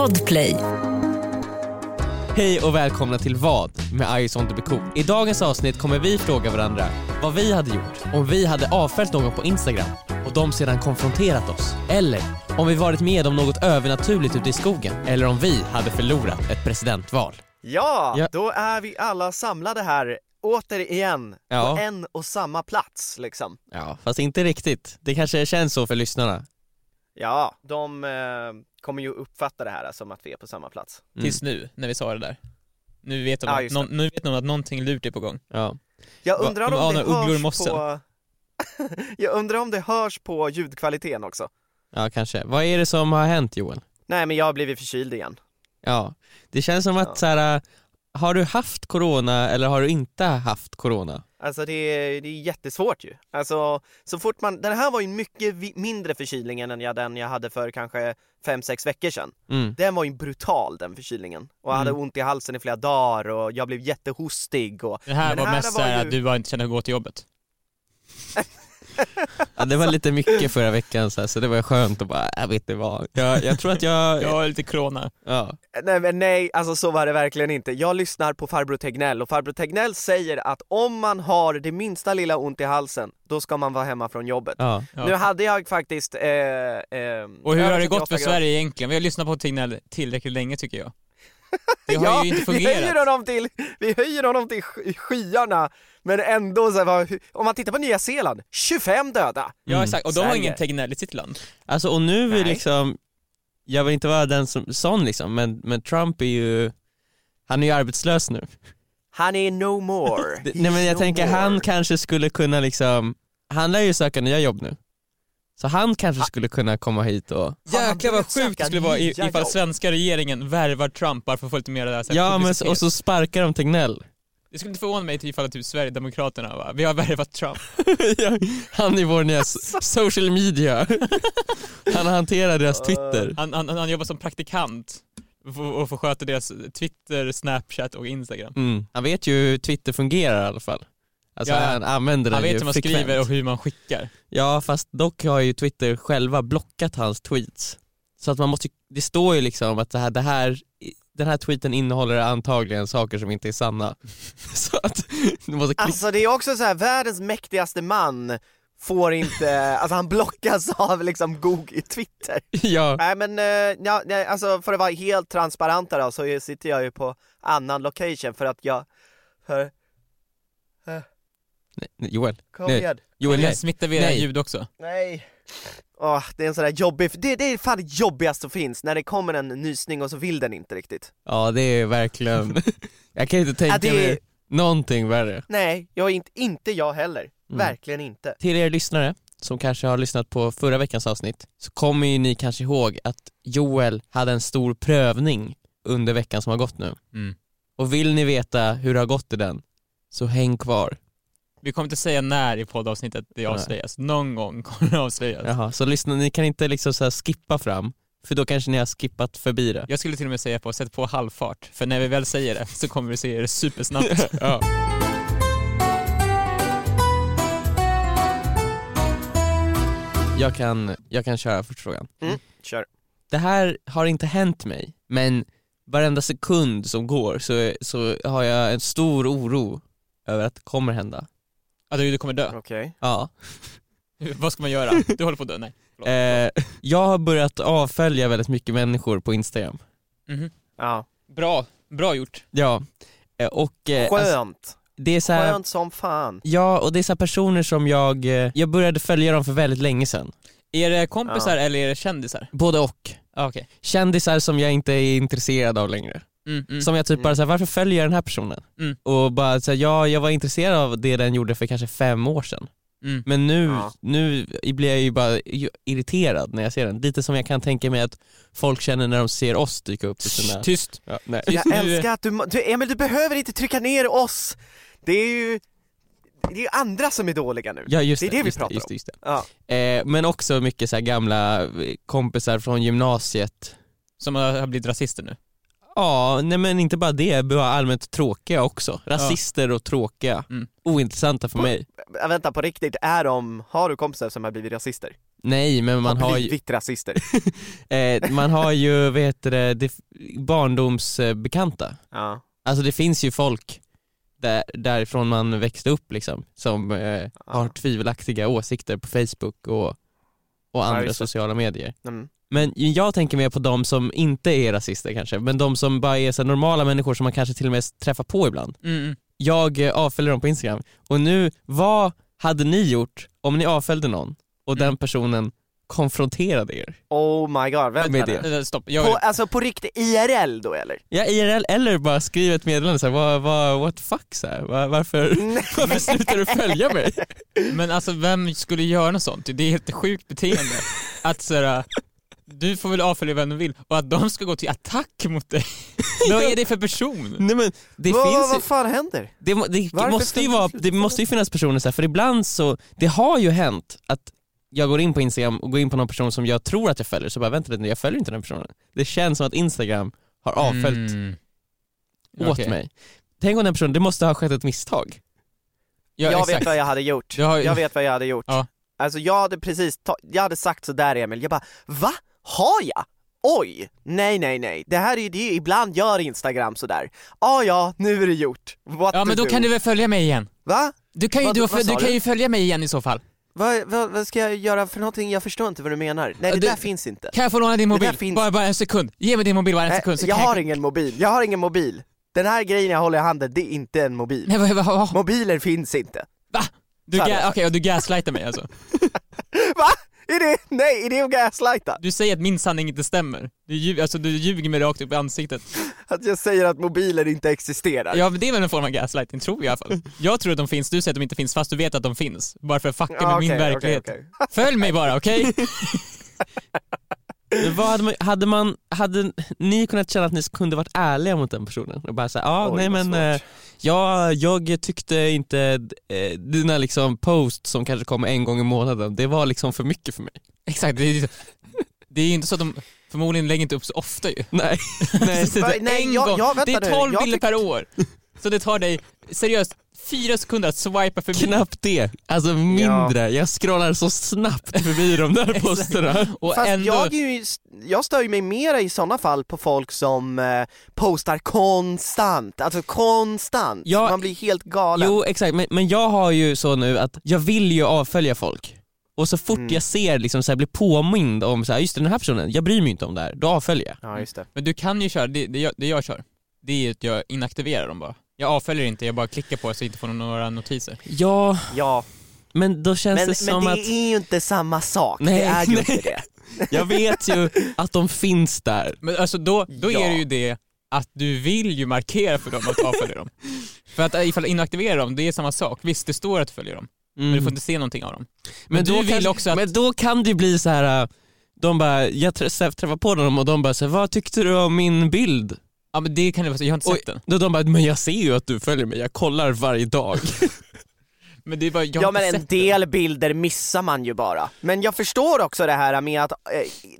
Podplay. Hej och välkomna till Vad med Eyes on the Cool. I dagens avsnitt kommer vi fråga varandra vad vi hade gjort om vi hade avfällt någon på Instagram och de sedan konfronterat oss. Eller om vi varit med om något övernaturligt ute i skogen. Eller om vi hade förlorat ett presidentval. Ja, Ja. då är vi alla samlade här återigen Ja. på en och samma plats liksom. Ja, fast inte riktigt. Det kanske känns så för lyssnarna. Ja, de eh, kommer ju uppfatta det här som att vi är på samma plats. Mm. Tills nu, när vi sa det där. Nu vet de, Ja, att, någon, nu vet de att någonting lurt är på gång. Ja. Jag Va- undrar de om det ugglor i hörs på... Jag undrar om det hörs på ljudkvaliteten också. ja, kanske. Vad är det som har hänt Joel? Nej men jag har blivit förkyld igen. Ja, det känns som att Ja. så här, har du haft corona eller har du inte haft corona? Alltså det är, det är jättesvårt ju. Alltså så fort man, den här var ju en mycket mindre förkylning än jag, den jag hade för kanske 5-6 veckor sedan. Mm. Den var ju brutal den förkylningen. Och jag hade Mm. ont i halsen i flera dagar och jag blev jättehostig och Det här Men var här mest var såhär ju- att du bara inte kände att gå till jobbet. Ja, det var lite mycket förra veckan så, här, så det var skönt att bara, jag vet inte vad. Jag, jag tror att jag, Jag har lite corona. ja. Nej men nej, alltså så var det verkligen inte. Jag lyssnar på farbror Tegnell och farbror Tegnell säger att om man har det minsta lilla ont i halsen, då ska man vara hemma från jobbet. Ja. Ja. Nu hade jag faktiskt... Eh, eh, Och hur har det 38 gått för. Sverige egentligen? Vi har lyssnat på Tegnell tillräckligt länge tycker jag. Det har ja, ju inte Vi höjer, fungerat. honom till, vi höjer honom till sky- skyarna, men ändå så här, om man tittar på Nya Zeeland, 25 döda! Ja Mm. exakt, och de har ingen Tegnell i sitt land. Alltså och nu är Nej. liksom, jag vill inte vara den som, sån liksom, men, men Trump är ju, han är ju arbetslös nu. Han är no more. Nej men jag no tänker more. han kanske skulle kunna liksom, han lär ju söka nya jobb nu. Så han kanske skulle kunna komma hit och, Jäklar vad sjukt det skulle vara ifall svenska regeringen värvar Trump bara för att få lite mer där, så här, ja men och så sparkar de Tegnell. Det skulle inte förvåna mig ifall typ Sverigedemokraterna va? vi har värvat Trump. Han är vår nya s- social media. Han hanterar deras Twitter. Han, han, han jobbar som praktikant och får, och får sköta deras Twitter, Snapchat och Instagram. Mm. Han vet ju hur Twitter fungerar i alla fall. Alltså Ja, han använder den Han vet hur man frekvent. skriver och hur man skickar. Ja fast dock har ju Twitter själva blockat hans tweets. Så att man måste, det står ju liksom att det här, det här, den här tweeten innehåller antagligen saker som inte är sanna. Så att du måste klicka. Alltså det är också så här, världens mäktigaste man får inte, alltså han blockas av liksom Google, Twitter. Ja. Nej men, eh, ja, alltså för att vara helt transparenta då så sitter jag ju på annan location för att jag, för, Nej, Joel, kom Nej. igen, Joel nej. smittar vi era Nej. ljud också? nej. Åh, det är en sån där jobbig, det, det är fan det jobbigaste som finns, när det kommer en nysning och så vill den inte riktigt. Ja det är verkligen, jag kan inte tänka Ja, det- mig någonting värre. Nej, jag är inte, inte jag heller. Mm. Verkligen inte. Till er lyssnare som kanske har lyssnat på förra veckans avsnitt så kommer ju ni kanske ihåg att Joel hade en stor prövning under veckan som har gått nu. Mm. Och vill ni veta hur det har gått i den så häng kvar. Vi kommer inte säga när i poddavsnittet det Nej. avslöjas. Någon gång kommer det avslöjas. Jaha, så lyssna, ni kan inte liksom så här skippa fram för då kanske ni har skippat förbi det. Jag skulle till och med säga på sätt på halvfart, för när vi väl säger det så kommer vi säga det supersnabbt. ja. jag, kan, jag kan köra första frågan. Kör. Det här har inte hänt mig, men varenda sekund som går så, så har jag en stor oro över att det kommer hända. Ja, du, du kommer dö. Okej. Ja. Vad ska man göra? Du håller på att dö? Nej. Förlåt. Eh, jag har börjat avfölja väldigt mycket människor på Instagram. Mhm. Ja. Bra, bra gjort. Ja, eh, och eh, alltså, Skönt. det är så här, Skönt som fan. Ja, och det är så här personer som jag, eh, jag började följa dem för väldigt länge sedan. Är det kompisar Ja. eller är det kändisar? Både och. Ah, Okej. Kändisar som jag inte är intresserad av längre. Mm, mm. Som jag typ Mm. bara såhär, varför följer jag den här personen? Mm. Och bara såhär, ja jag var intresserad av det den gjorde för kanske fem år sedan. Mm. Men nu, Ja. nu blir jag ju bara irriterad när jag ser den. Lite som jag kan tänka mig att folk känner när de ser oss dyka upp sina... Tyst. Ja, nej. Tyst Jag älskar att du, du, Emil du behöver inte trycka ner oss! Det är ju, det är andra som är dåliga nu. Ja just Det är det vi just pratar just om. Just det. Ja. Eh, men också mycket så här gamla eh, kompisar från gymnasiet Som har har blivit rasister nu. Ja, nej men inte bara det, bara allmänt tråkiga också. Rasister och tråkiga. Mm. Ointressanta för mig. Äh, Vänta på riktigt, är de, har du kompisar som har blivit rasister? Nej men man har ju, blivit rasister. eh, man har ju vad heter det, det barndomsbekanta. Ja. Alltså det finns ju folk där, därifrån man växte upp liksom, som eh, har tvivelaktiga åsikter på Facebook och, och andra sociala medier. Mm. Men jag tänker mer på de som inte är rasister kanske, men de som bara är så normala människor som man kanske till och med träffar på ibland. Mm. Jag eh, avföljer dem på Instagram, och nu, vad hade ni gjort om ni avföljde någon och den Mm. personen konfronterade er? Oh my god, vänta Med det. Eh, Stopp, jag På, alltså på riktigt, IRL då eller? Ja IRL, eller bara skriv ett meddelande såhär, vad, vad, what the fuck så här, var, varför, varför slutar du följa mig? men alltså vem skulle göra något sånt? Det är ett sjukt beteende. Att såhär, du får väl avfölja vem du vill och att de ska gå till attack mot dig. Vad är det för person? Nej men det vad, finns vad, ju, vad fan händer? det, må- det Varför måste ju vara, det måste ju finnas personer så här, för ibland så, det har ju hänt att jag går in på Instagram och går in på någon person som jag tror att jag följer, så bara vänta lite nu, jag följer inte den personen. Det känns som att Instagram har avföljt Mm. åt Okej. mig. Tänk om den personen, det måste ha skett ett misstag. Ja, jag exakt. vet vad jag hade gjort. Du har- Jag vet vad jag hade gjort. Ja. Alltså jag hade precis, ta- jag hade sagt sådär Emil, jag bara va? Har jag? Oj! Nej nej nej, det här är ju det, ibland gör Instagram sådär. Ah, ja, nu är det gjort. What Ja men då do? kan du väl följa mig igen? Va? Du kan ju, Vad- du, vad du sa kan du? ju följa mig igen i så fall. Vad, vad, vad ska jag göra för någonting? Jag förstår inte vad du menar. Nej det du- där finns inte. Kan jag få låna din mobil? finns- Bara, bara en sekund. Ge mig din mobil bara en Nej, sekund så jag har ingen mobil, jag har ingen mobil. Den här grejen jag håller i handen, det är inte en mobil. Nej, vad, vad, Mobiler finns inte. va? Du, ga-. Okej, och du gaslightar mig alltså? Va? Är det, nej, är det att gaslighta? Du säger att min sanning inte stämmer. Du, alltså, du ljuger mig rakt upp i ansiktet. Att jag säger att mobiler inte existerar? Ja men det är väl en form av gaslighting, tror jag i alla fall. Jag tror att de finns, du säger att de inte finns fast du vet att de finns. Bara för att fucka med Ja, min okej, verklighet. okej, okej. Följ mig bara, okej? Vad hade, man, hade man, hade ni kunnat känna att ni kunde varit ärliga mot den personen? Och bara säga, ja Oj, nej men eh, ja, jag tyckte inte eh, dina liksom post som kanske kommer en gång i månaden, det var liksom för mycket för mig. Exakt, det är det är ju inte så att de förmodligen lägger inte upp så ofta ju. Nej, nej. Det är Nej, en jag- gång. jag- vänta det är nu. 12 Jag bilder per år. Så det tar dig, seriöst, fyra sekunder att swipa förbi. Knappt det, alltså mindre. Jag scrollar så snabbt förbi de där posterna. Och Fast ändå, jag, ju, jag stör ju mig mera i sådana fall på folk som eh, postar konstant, alltså konstant. Ja, Man blir helt galen. Jo exakt, men, men jag har ju så nu att jag vill ju avfölja folk. Och så fort Mm. jag ser, liksom, så här, blir påmind om så här, just den här personen, jag bryr mig inte om det här, då avföljer jag. Ja just det. men du kan ju köra, det, det, jag, det jag kör, det är att jag inaktiverar dem bara. Jag avföljer inte, jag bara klickar på det så jag inte får några notiser. Ja, Ja, men då känns men, det men som det att, är ju inte samma sak, Nej, det är ju nej. inte det. jag vet ju att de finns där. Men alltså då, då Ja. är det ju det att du vill ju markera för dem att du avföljer dem. För att äh, ifall du inaktiverar dem, det är samma sak. Visst, det står att du följer dem, men du Mm. får inte se någonting av dem. Men, du då vill kanske- också att... Men då kan det ju bli så här. äh, de bara, jag trä- träffar på dem och de bara så här, vad tyckte du om min bild? Ja men det kan det vara så, jag har inte sett den. då de bara, men jag ser ju att du följer mig, jag kollar varje dag. Men det är bara, jag har Ja inte men en sett del bilder missar man ju bara. Men jag förstår också det här med att eh,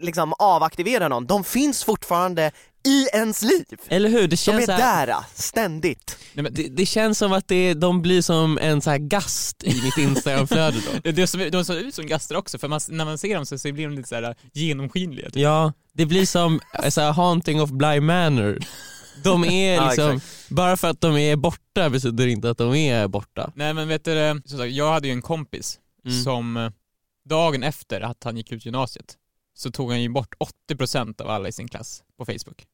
liksom avaktivera någon, de finns fortfarande i ens liv. Eller hur? Det De känns är så här, där, ständigt. Nej, men det, det känns som att det, de blir som en så här gast i mitt instagramflöde då. de ser ut som gaster också, för man, när man ser dem så, så blir de lite så här genomskinliga. Typ. Ja, det blir som eh, så här, Haunting of Bly Manor. De är Ja, liksom, bara för att de är borta betyder inte att de är borta. Nej men vet du, som sagt, jag hade ju en kompis Mm. som dagen efter att han gick ut gymnasiet så tog han ju bort 80% av alla i sin klass på Facebook.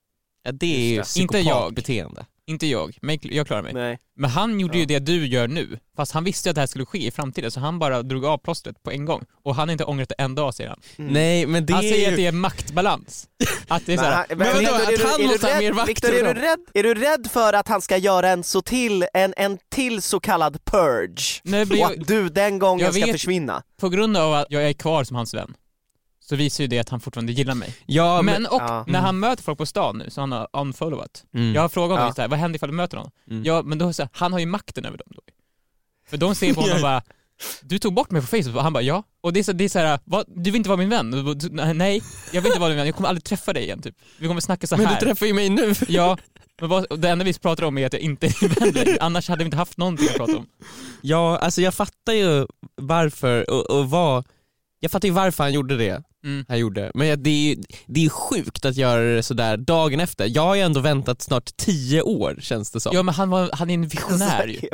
Ja, det är ju det. Inte jag. psykopatbeteende. Inte jag, men jag klarar mig. Nej. Men han gjorde ju Ja. det du gör nu, fast han visste ju att det här skulle ske i framtiden så han bara drog av plåstret på en gång. Och han har inte ångrat det en dag säger han. Mm. Nej men det han är säger ju... att det är maktbalans. Att det är Men såhär, men vadå, att du- han måste ha rädd- mer Victor, är du, rädd, är du rädd för att han ska göra en så till, en, en till så kallad purge? nej, Och jag, att du den gången jag ska vet- försvinna? på grund av att jag är kvar som hans vän, så visar ju det att han fortfarande gillar mig. Ja, men... Men och Ja. när han möter folk på stan nu, så han har unfollowat. Mm. Jag har frågat honom Ja. det här, vad händer ifall du möter någon? Mm. Ja, men då så här, han har ju makten över dem då. För de ser på honom och bara, du tog bort mig på Facebook, och han bara ja. Och det är så, det är så här, vad, du vill inte vara min vän? Nej, jag vill inte vara din vän, jag kommer aldrig träffa dig igen typ. Vi kommer snacka så Men här. du träffar ju mig nu. Ja, men vad, det enda vi pratar om är att jag inte är vän längre. annars hade vi inte haft någonting att prata om. Ja, alltså jag fattar ju varför och, och vad jag fattar ju varför han gjorde det Mm. han gjorde. Men det är ju det är ju sjukt att göra det sådär dagen efter. Jag har ju ändå väntat snart tio år känns det som. Ja men han, var, han är en visionär ju.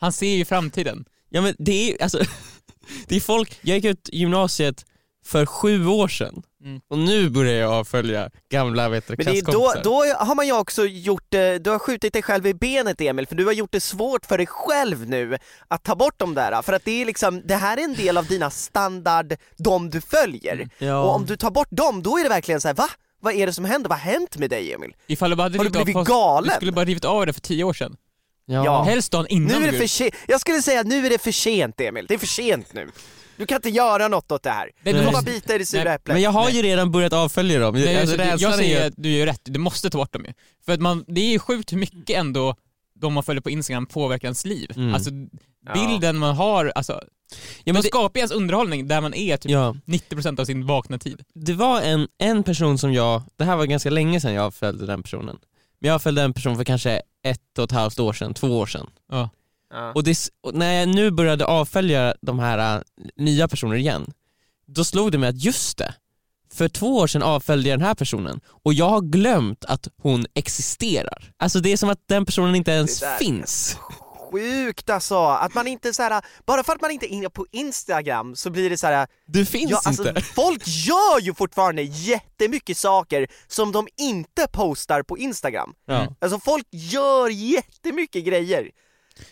Han ser ju framtiden. Ja men det är alltså, det är folk, jag gick ut gymnasiet för sju år sedan Mm. och nu börjar jag avfölja gamla vet du, Men det är då, då har man ju också gjort eh, du har skjutit dig själv i benet Emil, för du har gjort det svårt för dig själv nu att ta bort de där, för att det är liksom, det här är en del av dina standard, de du följer. Mm. ja. Och om du tar bort dem, då är det verkligen så här: va? Vad är det som händer? Vad har hänt med dig Emil? Ifall du bara hade Har du av blivit post- galen? Du skulle bara rivit av det för tio år sedan. ja. Ja. Helst dagen innan Nu är det för sent, jag skulle säga nu är det för sent Emil, det är för sent nu. Du kan inte göra något åt det här. Nej, Du får bara måste- bita i det sura äpplet. Men jag har ju redan börjat avfölja dem. Nej, alltså, så jag är säger ju- att du gör rätt, du måste ta bort dem ju. För att man, det är ju sjukt hur mycket ändå de man följer på Instagram påverkar ens liv. Mm. Alltså Ja. bilden man har, alltså, ja, men det, skapar ens underhållning där man är typ ja. 90% av sin vakna tid. det var en, en person som jag, det här var ganska länge sedan jag avföljde den personen. Men jag avföljde en person för kanske ett och ett halvt år sedan, två år sedan. Ja. Ja. Och, det, och när jag nu började avfölja de här äh, nya personer igen, då slog det mig att just det, för två år sedan avföljde jag den här personen och jag har glömt att hon existerar. Alltså det är som att den personen inte ens finns. Sjukt alltså, att man inte så här, bara för att man inte är inne på Instagram så blir det så här. Du finns Ja, alltså, inte. folk gör ju fortfarande jättemycket saker som de inte postar på Instagram. Ja. Alltså folk gör jättemycket grejer.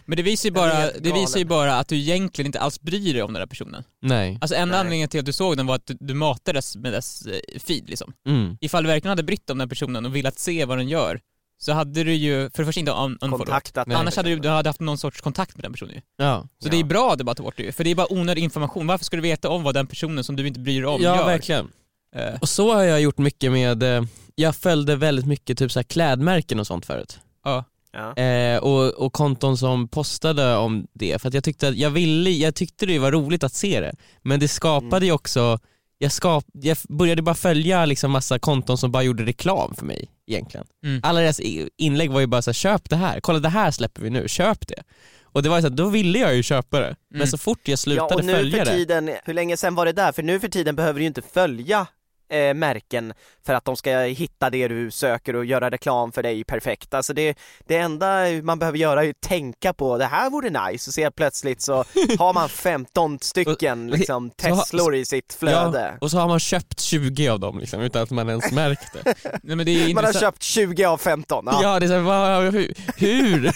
Men det visar ju bara, det visar ju bara att du egentligen inte alls bryr dig om den där personen. Nej. Alltså enda Nej. anledningen till att du såg den var att du, du matades med dess eh, feed liksom. Mm. Ifall du verkligen hade brytt om den personen och velat se vad den gör, så hade du ju för det första inte un-. Kontaktat Nej. Annars hade du, du hade haft någon sorts kontakt med den personen ju. Ja. Så Ja. det är bra att du bara tar bort det ju, för det är bara onödig information. Varför ska du veta om vad den personen som du inte bryr dig om ja, gör? verkligen. Eh, Och så har jag gjort mycket med, eh, jag följde väldigt mycket typ så här klädmärken och sånt förut. ja. Ja. Eh, och, och konton som postade om det, för att jag tyckte, att jag, ville, jag tyckte det var roligt att se det, men det skapade Mm. ju också, jag, skap, jag började bara följa liksom massa konton som bara gjorde reklam för mig egentligen. Mm. Alla deras inlägg var ju bara så här, köp det här, kolla det här släpper vi nu, köp det. Och det var ju så här, då ville jag ju köpa det, men Mm. så fort jag Ja slutade och nu följa för det, tiden, hur länge sedan var det där? För nu för tiden behöver du ju inte följa eh, märken för att de ska hitta det du söker och göra reklam för dig perfekt. Alltså det, det enda man behöver göra är ju tänka på det här vore nice och se att plötsligt så har man 15 stycken liksom Teslor i sitt flöde. ja, och så har man köpt 20 av dem liksom, utan att man ens märkt det. Nej, men det är Man har köpt 20 av 15. Ja. Ja, det är så här, hur?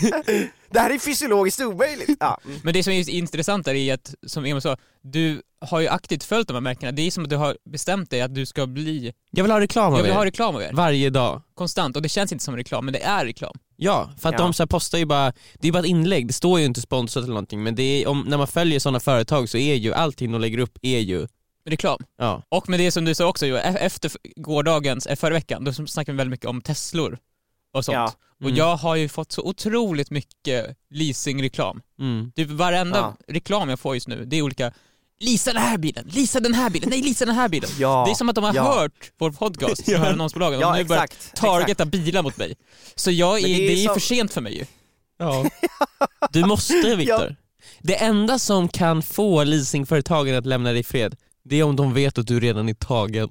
Det här är fysiologiskt omöjligt. Ja. mm. Men det som är intressant är i att, som Emil sa, du har ju aktivt följt de här märkena. Det är som att du har bestämt dig att du ska bli, Jag vill ha reklam av jag vill er. ha reklam av er. Varje dag. Konstant. Och det känns inte som reklam, men det är reklam. Ja, för att Ja. de så här postar ju bara, det är bara ett inlägg, det står ju inte sponsrat eller någonting men det är, om, när man följer sådana företag så är ju allting de lägger upp är ju, Reklam. ja. Och med det som du sa också, ju, e- efter gårdagens, eh, förra veckan, då snackade vi väldigt mycket om Teslor och sånt. Ja. Och Mm. jag har ju fått så otroligt mycket leasingreklam. Mm. Typ varenda Ja. reklam jag får just nu, det är olika Lisa den här bilen, Lisa den här bilen, nej Lisa den här bilen. Ja. Det är som att de har Ja. hört vår podcast, Ja. ja. annonsbolagen, och Ja nu börjar targeta exakt. bilar mot mig. Så jag är, det det är, är ju som- för sent för mig ju. ja. Du måste Viktor. Det enda som kan få leasingföretagen att lämna dig i fred, det är om de vet att du redan är tagen.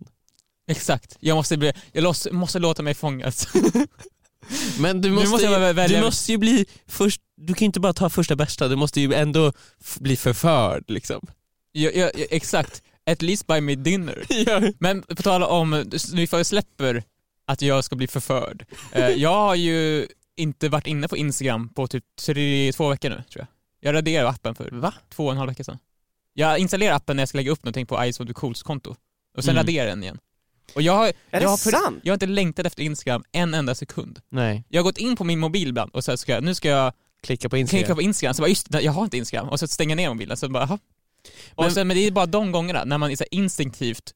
Exakt, jag måste, bli, jag loss, måste låta mig fångas. Men du måste, måste jag ju, välja- du måste ju bli först, du kan ju inte bara ta första bästa, du måste ju ändå bli förförd liksom. Jag, jag, exakt, at least buy me dinner. Ja. Men på tal om, nu får jag släpper att jag ska bli förförd. Eh, jag har ju inte varit inne på Instagram på typ tre, två veckor nu tror jag. Jag raderade appen för Va? två och en halv vecka sedan. Jag installerar appen när jag ska lägga upp någonting på Ice Cools konto. Och sen Mm. raderar jag den igen. Och jag har, Är jag, det har för- sant? jag har inte längtat efter Instagram en enda sekund. Nej, Jag har gått in på min mobil ibland och så ska jag, nu ska jag klicka på Instagram. klicka på Instagram, så bara just jag har inte Instagram. Och så stänger jag ner mobilen, så bara jaha. Och Men- sen, men det är bara de gångerna när man så instinktivt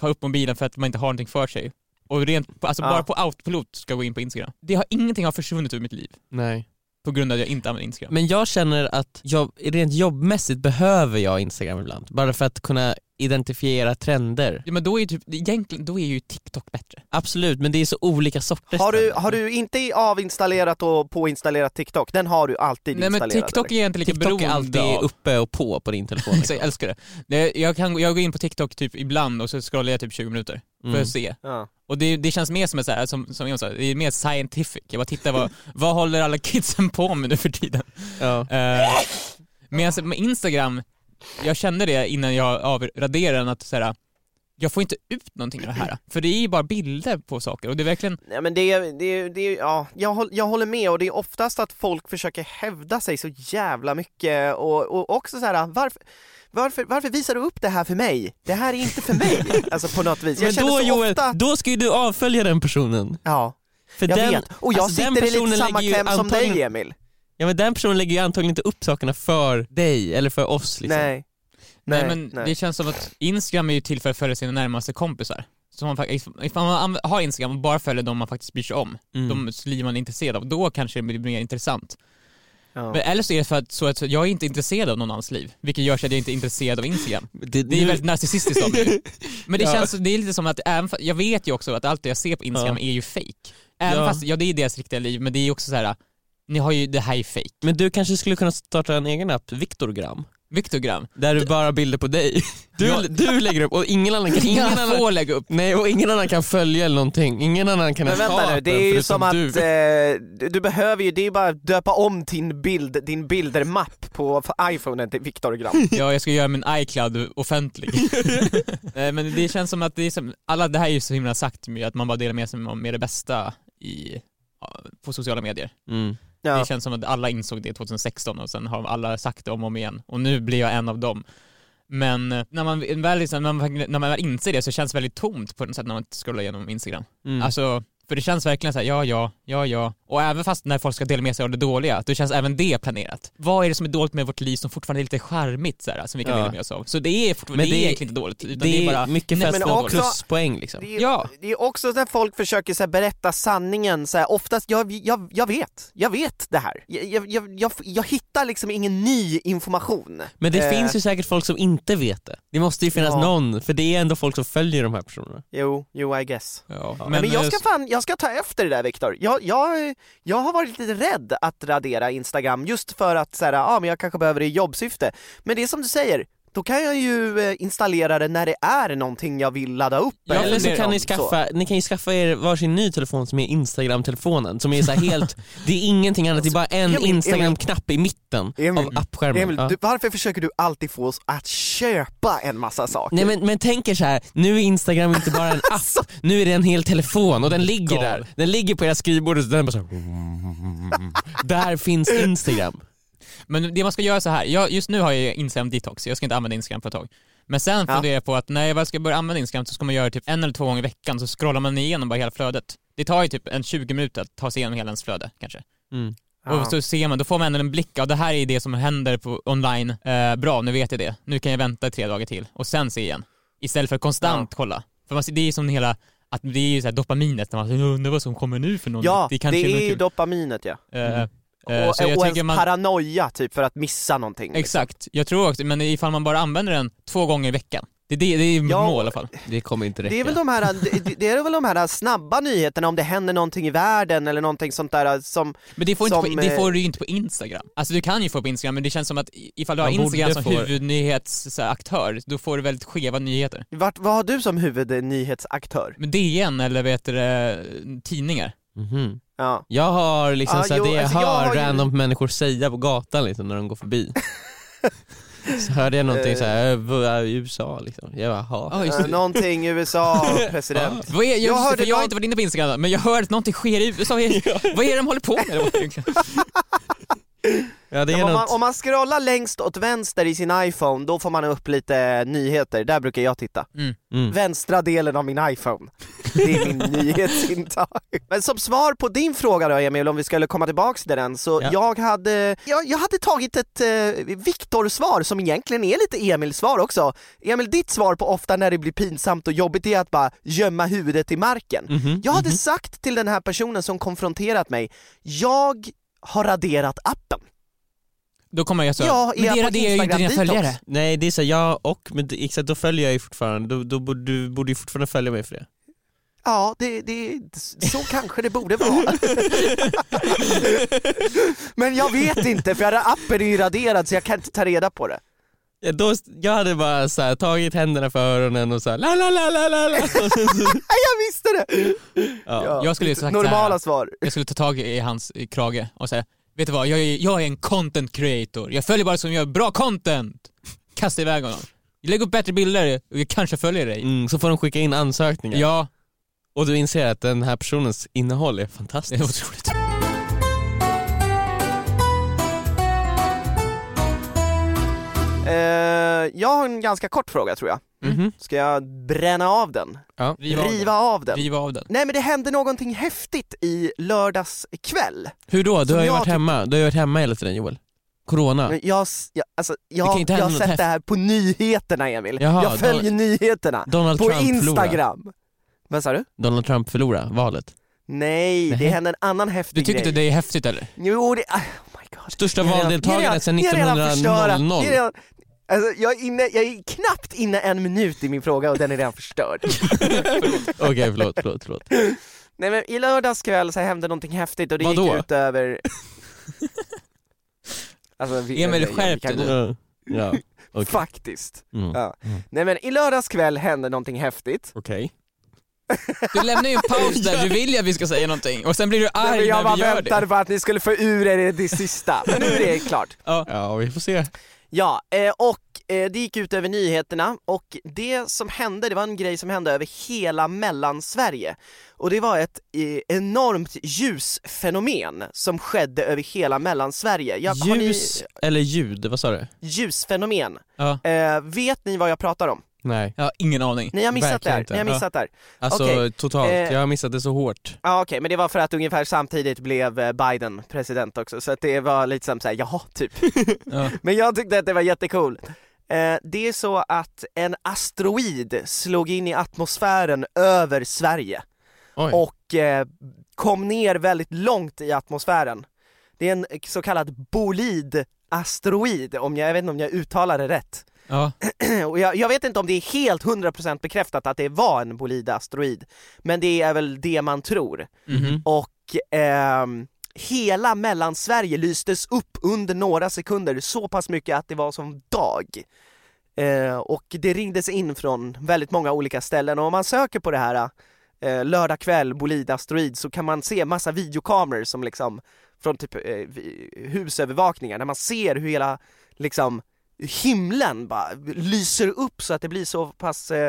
tar upp mobilen för att man inte har någonting för sig. Och rent, alltså Ja. bara på autopilot ska jag gå in på Instagram. Det har, ingenting har försvunnit ur mitt liv Nej. på grund av att jag inte använder Instagram. Men jag känner att jag, rent jobbmässigt behöver jag Instagram ibland. Bara för att kunna identifiera trender. Ja, men då är ju typ, egentligen, då är ju TikTok bättre. Absolut, men det är så olika sorters Har du, har du inte avinstallerat och påinstallerat TikTok? Den har du alltid Nej men installerat TikTok eller? är inte lika TikTok är beroende alltid av... uppe och på på din telefon. Så jag älskar det. jag, kan, jag går in på TikTok typ ibland och så scrollar jag typ 20 minuter för Mm. att se. Ja. Och det, det känns mer som, så här, som, som jag sa, det är mer scientific. Jag bara tittar vad, vad håller alla kidsen på med nu för tiden? Ja. Uh, Medan med Instagram, jag kände det innan jag avraderade den att så här, jag får inte ut någonting av det här. För det är ju bara bilder på saker och det är verkligen, Nej men det, det, det ja, jag, jag håller med och det är oftast att folk försöker hävda sig så jävla mycket och, och också så här, varför, varför, varför visar du upp det här för mig? Det här är inte för mig, alltså på något vis. Jag Men då Joel, ofta, då ska ju du avfölja den personen. ja, För jag den, vet. Och jag alltså, sitter i lite samma kläm som antagligen- dig Emil. Ja men den personen lägger ju antagligen inte upp sakerna för dig eller för oss liksom. Nej. nej, men det känns som att Instagram är ju till för att följa sina närmaste kompisar. Så man, ifall man har Instagram och bara följer de man faktiskt bryr sig om, Mm. de liv man är intresserad av, då kanske det blir mer intressant. Ja. Men eller så är det för att, så att jag är inte intresserad av någon annans liv, vilket gör att jag inte är intresserad av Instagram. Det, Det är väldigt narcissistiskt av mig. Men det Ja. känns, det är lite som att, även fa- jag vet ju också att allt det jag ser på Instagram är ju fake. Även Ja. fast, ja det är deras riktiga liv, men det är ju också så här. Ni har ju, det här är fake. Men du kanske skulle kunna starta en egen app, Viktorgram, Viktorgram. där du bara bilder på dig. Du, Ja. du lägger upp och ingen annan kan, ingen annan, får lägga upp. nej, och ingen annan kan följa eller någonting. Ingen annan kan Men vänta nu, det är ju som att du. eh, du, behöver ju, det är ju bara att döpa om din bild, din bildermapp på iPhonen till Viktorgram. Ja, jag ska göra min iCloud offentlig. Nej, men det känns som att det är som, alla, det här är ju så himla sagt med att man bara delar med sig med det bästa i, på sociala medier. Mm. Ja. Det känns som att alla insåg det 2016 och sen har alla sagt det om och om igen och nu blir jag en av dem. Men eh, när man väl, liksom, när man, när man väl inser det så känns det väldigt tomt på något sätt när man scrollar igenom Instagram. Mm. Alltså, för det känns verkligen så här, ja, ja, ja, ja. Och även fast när folk ska dela med sig av det dåliga, då känns även det planerat. Vad är det som är dåligt med vårt liv som fortfarande är lite charmigt så här, som vi kan Ja. dela med oss av? Så det är fortfarande, Men det, det är egentligen inte dåligt, utan det, är bara... mycket fest och också- pluspoäng liksom. Det är, Ja. det är också när folk försöker så här, berätta sanningen, så här, oftast, jag, jag, jag vet, jag vet det här. Jag, jag, jag, jag, jag hittar liksom ingen ny information. Men det Eh, finns ju säkert folk som inte vet det. Det måste ju finnas Ja. någon, för det är ändå folk som följer de här personerna. Jo, jo I guess. Ja, Men, men jag ska fan, jag ska ta efter det där Viktor. Jag, jag, jag har varit lite rädd att radera Instagram just för att så här, ah, men jag kanske behöver det i jobbsyfte. Men det är som du säger, då kan jag ju eh, installera det när det är någonting jag vill ladda upp. Ja, eller så kan ni skaffa, ni kan ju skaffa er varsin ny telefon som är Instagram-telefonen, som är så helt, det är ingenting annat, det är bara en Instagram-knapp i mitten Emil, av appskärmen. Emil, Ja. du, varför försöker du alltid få oss att köpa en massa saker? Nej men, men tänk er så här, nu är Instagram inte bara en app, nu är det en hel telefon och den ligger där. Den ligger på era skrivbord och den bara så här, Där finns Instagram. Men det man ska göra så här. Jag, just nu har jag Instagram detox, jag ska inte använda Instagram på ett tag. Men sen Ja. funderar jag på att när jag väl ska börja använda Instagram så ska man göra det typ en eller två gånger i veckan, så scrollar man igenom bara hela flödet. Det tar ju typ en 20 minuter att ta sig igenom hela ens flöde kanske. Mm. Ja. Och så ser man, då får man en blick av det här är det som händer på online, eh, bra nu vet jag det, nu kan jag vänta tre dagar till och sen se igen. Istället för konstant kolla. För man, det är som hela, att det är ju så här dopaminet, när man "Jag undrar vad som kommer nu för något Ja, det, kanske är ju kul." dopaminet ja. Eh, eh, Och, så jag och tycker ens man, paranoia typ för att missa någonting. liksom. Exakt, jag tror också, men ifall man bara använder den två gånger i veckan, det är, det, det är Ja, mål i alla fall. Det kommer inte räcka. Det är, väl de här, det, det är väl de här snabba nyheterna om det händer någonting i världen eller någonting sånt där som, Men det får, inte Som, på, det eh, får du ju inte på Instagram. Alltså du kan ju få på Instagram, men det känns som att ifall du har Instagram som huvudnyhetsaktör, då får du väldigt skeva nyheter. vart, vad har du som huvudnyhetsaktör? Men DN eller vet du, tidningar. Mhm. Ja. Jag har liksom Ja, så jo, det jag alltså, jag hör har ju- random människor säga på gatan liksom, när de går förbi. så hörde jag någonting såhär, äh, USA liksom. Jag bara, jaha. Ja, just Eh, någonting USA, president. Vad är, jag, Jag jag, hörde för jag har inte varit inne på Instagram, men jag hör att någonting sker i USA. Vad är, vad är det de håller på med? Ja det är om, man, om man scrollar längst åt vänster i sin iPhone, då får man upp lite nyheter, där brukar jag titta. mm. Vänstra delen av min iPhone. Det är min nyhetsintag. Men som svar på din fråga då Emil, om vi skulle komma tillbaks till den, så Ja. jag hade, jag, jag hade tagit ett eh, Viktor-svar som egentligen är lite Emil-svar också. Emil, ditt svar på ofta när det blir pinsamt och jobbigt är att bara gömma huvudet i marken. Mhm, Jag hade mhm. sagt till den här personen som konfronterat mig, jag har raderat appen. Då kommer jag så, Ja, är men jag det raderar ju inte dina följare. Nej det är så här, ja och, men det, exakt då följer jag ju fortfarande, då, då borde du borde ju fortfarande följa mig för det. Ja, det, det, så kanske det borde vara. Men jag vet inte för appen är ju raderad så jag kan inte ta reda på det. Ja, då, jag hade bara så här, tagit händerna för öronen och så här, la la la la la la. Jag visste det! ja. Ja, Jag skulle ju sagt Normala såhär, svar. jag skulle ta tag i hans i krage och säga, vet du vad, jag är, jag är en content creator, jag följer bara som gör bra content. Kasta iväg honom. Lägg upp bättre bilder och jag kanske följer dig. Mm, så får de skicka in ansökningar. Ja, Och du inser att den här personens innehåll är det är fantastiskt. otroligt. Eh, jag har en ganska kort fråga tror jag. Mhm. Ska jag bränna av den? Ja. Riva av Riva den. av den? Riva av den. Nej men det hände någonting häftigt i lördags kväll. Hur då? Du Som har ju varit hemma, du har varit hemma hela tiden Joel. Corona. Men jag, s- jag, alltså, jag, jag har sett det här på nyheterna Emil. Jaha, jag följer nyheterna. Donald På Trump. Instagram. Vad sa du? Donald Trump förlorade valet. Nej, det Nej. hände en annan Du häftig tycker grej. inte det är häftigt eller? Jo, det... Oh my god. Största valdeltagandet sedan ni har redan- ni har redan förstört. 1900. Ni har redan- Alltså, jag, är inne, jag är knappt inne en minut i min fråga och den är redan förstörd. Okej förlåt, förlåt, förlåt. Nej men i lördags kväll så hände någonting häftigt och det Vadå? gick ut över... alltså, vi, Emil, skärp dig nu. Ja, ja. okej. Faktiskt. Mm. Ja. Mm. Nej men i lördags kväll hände någonting häftigt. Okej. Du lämnar ju en paus där, du vill ju att vi ska säga någonting och sen blir du Nej, men arg jag när bara vi gör väntade det. på att ni skulle få ur er det sista, men nu är det klart. Ja vi får se. Ja, eh, och eh, det gick ut över nyheterna och det som hände, det var en grej som hände över hela mellansverige. Och det var ett eh, enormt ljusfenomen som skedde över hela mellansverige. Ja, har ni- Ljus eller ljud, vad sa du? ljusfenomen. Ja. Vet ni vad jag pratar om? Nej. Jag har ingen aning. Ni har missat Verkligen det här, inte. ni har missat det här. Alltså Okej, totalt, eh, jag har missat det så hårt. Ja okej, men det var för att ungefär samtidigt blev eh, Biden president också, så att det var lite som såhär, jaha, typ. Ja. Men jag tyckte att det var jättekul. Eh, det är så att en asteroid slog in i atmosfären över Sverige Oj. och eh, kom ner väldigt långt i atmosfären. Det är en så kallad bolid-asteroid, om jag, jag vet inte om jag uttalar det rätt. Ja. Och jag, jag vet inte om det är helt 100% bekräftat att det var en bolid-asteroid, men det är väl det man tror. Mhm. Och ehm, hela mellansverige lystes upp under några sekunder, så pass mycket att det var som dag. Eh, och det ringdes in från väldigt många olika ställen och om man söker på det här eh, lördag kväll, bolid asteroid, så kan man se massa videokameror som liksom från typ eh, husövervakningar, där man ser hur hela liksom himlen bara lyser upp så att det blir så pass eh,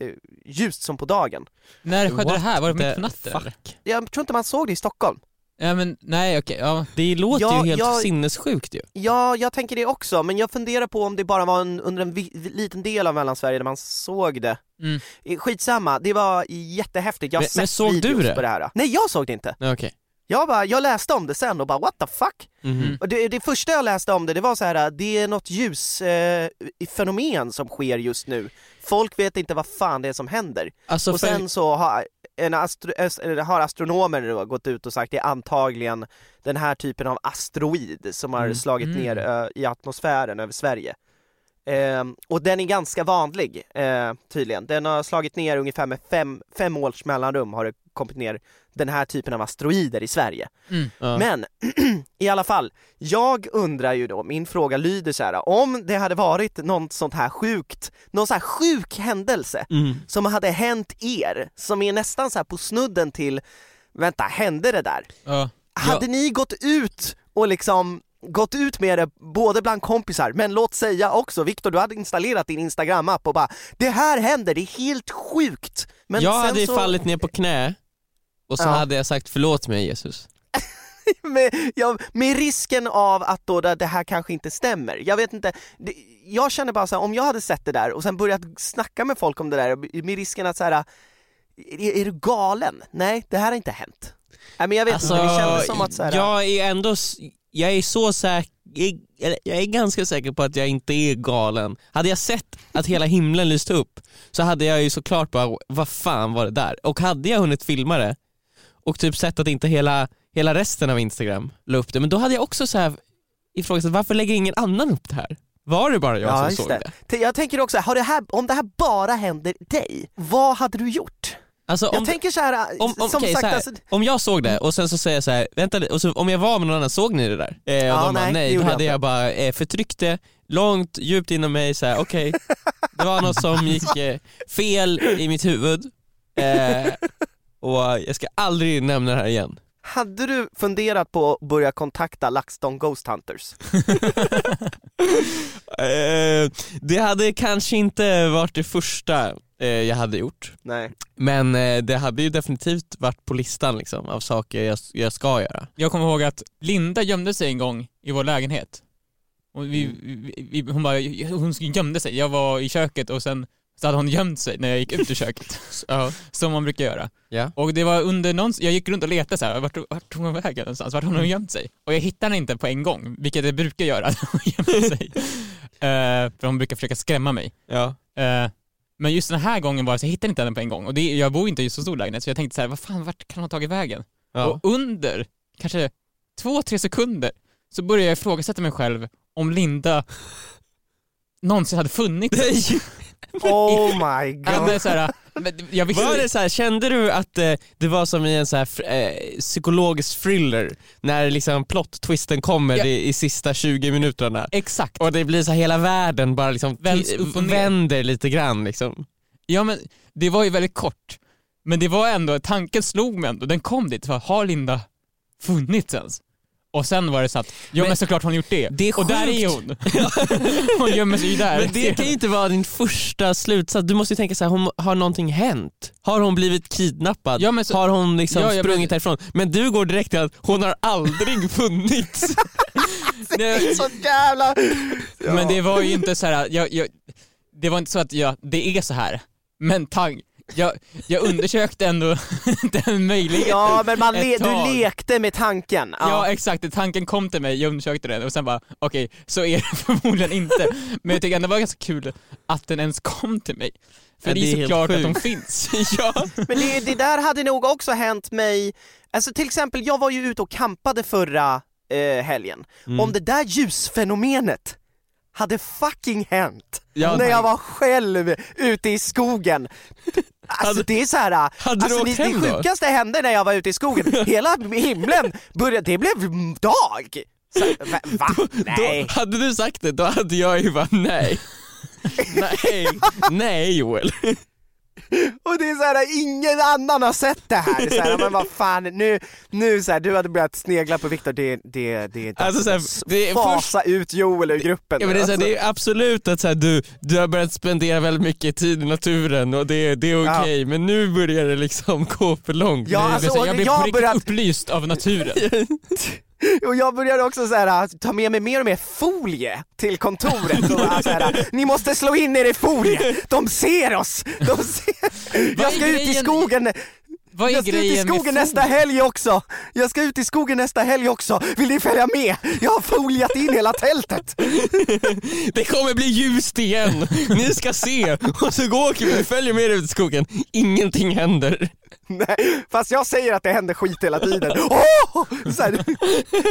eh, ljust som på dagen. När skedde What det här? Var det mitt på natten eller? fuck? Jag tror inte man såg det i Stockholm. Ja men nej okej, ja. Det låter Ja, ju helt jag- sinnessjukt ju. Ja, jag tänker det också, men jag funderar på om det bara var en, under en vi, liten del av Mellansverige där man såg det. Mm. Eh, Skitsamma, det var jättehäftigt, jag har Men- sett men såg du videos det? på det här. Nej, jag såg det inte. Nej, Okej. Jag, bara, jag läste om det sen och bara what the fuck? Mm. Och det, det första jag läste om det, det var så här, det är något ljusfenomen eh, fenomen som sker just nu. Folk vet inte vad fan det är som händer. Alltså och för, sen så har, en astro, har astronomer då gått ut och sagt det är antagligen den här typen av asteroid som har Mm. slagit Mm. ner ö, i atmosfären över Sverige. Ehm, och den är ganska vanlig eh, tydligen. Den har slagit ner ungefär med fem, fem års mellanrum har det kommit ner den här typen av asteroider i Sverige. Mm. ja. Men i alla fall, jag undrar ju då, min fråga lyder så här: om det hade varit något sånt här sjukt, någon så här sjuk händelse Mm. som hade hänt er, som är nästan så på snudden till, vänta, hände det där? Ja. Hade ni gått ut och liksom gått ut med det både bland kompisar, men låt säga också, Viktor du hade installerat din instagram-app och bara Det här händer, det är helt sjukt! Men jag hade så, fallit ner på knä och så Ja. hade jag sagt förlåt mig Jesus. med, ja, med risken av att då det här kanske inte stämmer. Jag vet inte, det, jag känner bara så här, om jag hade sett det där och sen börjat snacka med folk om det där med risken att så här, är, är du galen? Nej, det här har inte hänt. Nej men jag vet Alltså, inte, det kändes som att så här, jag är ändå, jag är så säker, jag är ganska säker på att jag inte är galen. Hade jag sett att hela himlen lyste upp så hade jag ju såklart bara, vad fan var det där? Och hade jag hunnit filma det och typ sett att inte hela, hela resten av Instagram la upp det, men då hade jag också så här ifrågasatt, varför lägger ingen annan upp det här? Var det bara jag Ja, som såg det. det? Jag tänker också, har det här, om det här bara händer dig, vad hade du gjort? Alltså, om, jag tänker så här, om, om, som okej, sagt här, alltså, om jag såg det och sen så säger jag så här, vänta och så, om jag var med någon annan, såg ni det där? Eh, och Ja, de bara, nej, det nej, då jag hade inte. jag bara eh, förtryckt det långt, djupt inom mig, så här, okej, det var något som gick eh, fel i mitt huvud eh, och jag ska aldrig nämna det här igen. Hade du funderat på att börja kontakta LaxTon Ghost Hunters? Eh, det hade kanske inte varit det första eh, jag hade gjort, Nej. men eh, det hade ju definitivt varit på listan liksom, av saker jag, jag ska göra. Jag kommer ihåg att Linda gömde sig en gång i vår lägenhet. Och vi, vi, vi, hon, bara, hon gömde sig, jag var i köket och sen så hade hon gömt sig när jag gick ut ur köket. Ja. Som man brukar göra. Ja. Och det var under någon, jag gick runt och letade så här, vart, vart tog hon vägen någonstans? Vart har hon gömt sig? Och jag hittade henne inte på en gång, vilket jag brukar göra när hon gömmer sig. Eh, för hon brukar försöka skrämma mig. Ja. Eh, men just den här gången var det så jag hittade inte henne på en gång. Och det, jag bor inte i så stor lägenhet så jag tänkte så här, vad fan, vart kan hon ha tagit vägen? Ja. Och under kanske två, tre sekunder så började jag ifrågasätta mig själv om Linda någonsin hade funnits. Oh my god. Ja, men så här, jag visste, Var det så här, kände du att eh, det var som i en så här, eh, psykologisk thriller när liksom plot-twisten kommer Ja. i, i sista 20 minuterna? Exakt. Och det blir så här, hela världen bara liksom vänder lite grann liksom. Ja men det var ju väldigt kort. Men det var ändå, tanken slog mig ändå, den kom dit, för har Linda funnits ens? Och sen var det så att, ja men, Men- såklart har hon gjort det. Det är och där är hon. hon gömmer sig ju där. Men det kan ju inte vara din första slutsats, du måste ju tänka så här, hon, har någonting hänt? Har hon blivit kidnappad? Ja, men så- har hon liksom Ja, ja, men- sprungit härifrån? Men du går direkt till att hon har aldrig funnits. Det är så jävla... Ja. Men det var ju inte så här, jag, jag, det var inte så att jag, det är så här. Men tang, jag, jag undersökte ändå den möjligheten. Ja men man le- du lekte med tanken. Ja exakt, tanken kom till mig, jag undersökte den och sen bara okej, så är det förmodligen inte. Men jag tycker ändå det var ganska kul att den ens kom till mig. För Ja, det det är är såklart att de finns. ja. Men det, det där hade nog också hänt mig, alltså till exempel jag var ju ute och campade förra eh, helgen. Mm. Om det där ljusfenomenet hade fucking hänt Ja, när jag nej. var själv ute i skogen. Alltså Hade- det är så här, hade du alltså, åkt det, det då? sjukaste hände när jag var ute i skogen, hela himlen började, det blev dag! Så, va? va? Nej. Då, hade du sagt det, då hade jag ju bara nej. nej, nej Joel. Och det är så här, ingen annan har sett det här. Så här men vad fan, nu, nu så här, du hade börjat snegla på Viktor, det, det, det är dags Alltså, så här, det är fasa ut Joel ur gruppen. Ja, men det, är så här, Alltså. det är absolut att så här, du, du har börjat spendera väldigt mycket tid i naturen och det, det är okej, men nu börjar det liksom gå för långt. Ja, alltså, jag blev jag på riktigt börjat- upplyst av naturen. Och jag började också så här, ta med mig mer och mer folie till kontoret och så här, ni måste slå in er i folie, de ser oss! De ser. Jag ska ut i skogen, Vad är jag ska ut i skogen nästa helg också! Jag ska ut i skogen nästa helg också, vill ni följa med? Jag har foliat in hela tältet! Det kommer bli ljust igen, ni ska se! Och så går vi, följer med ut i skogen, ingenting händer. Nej, fast jag säger att det händer skit hela tiden. Här.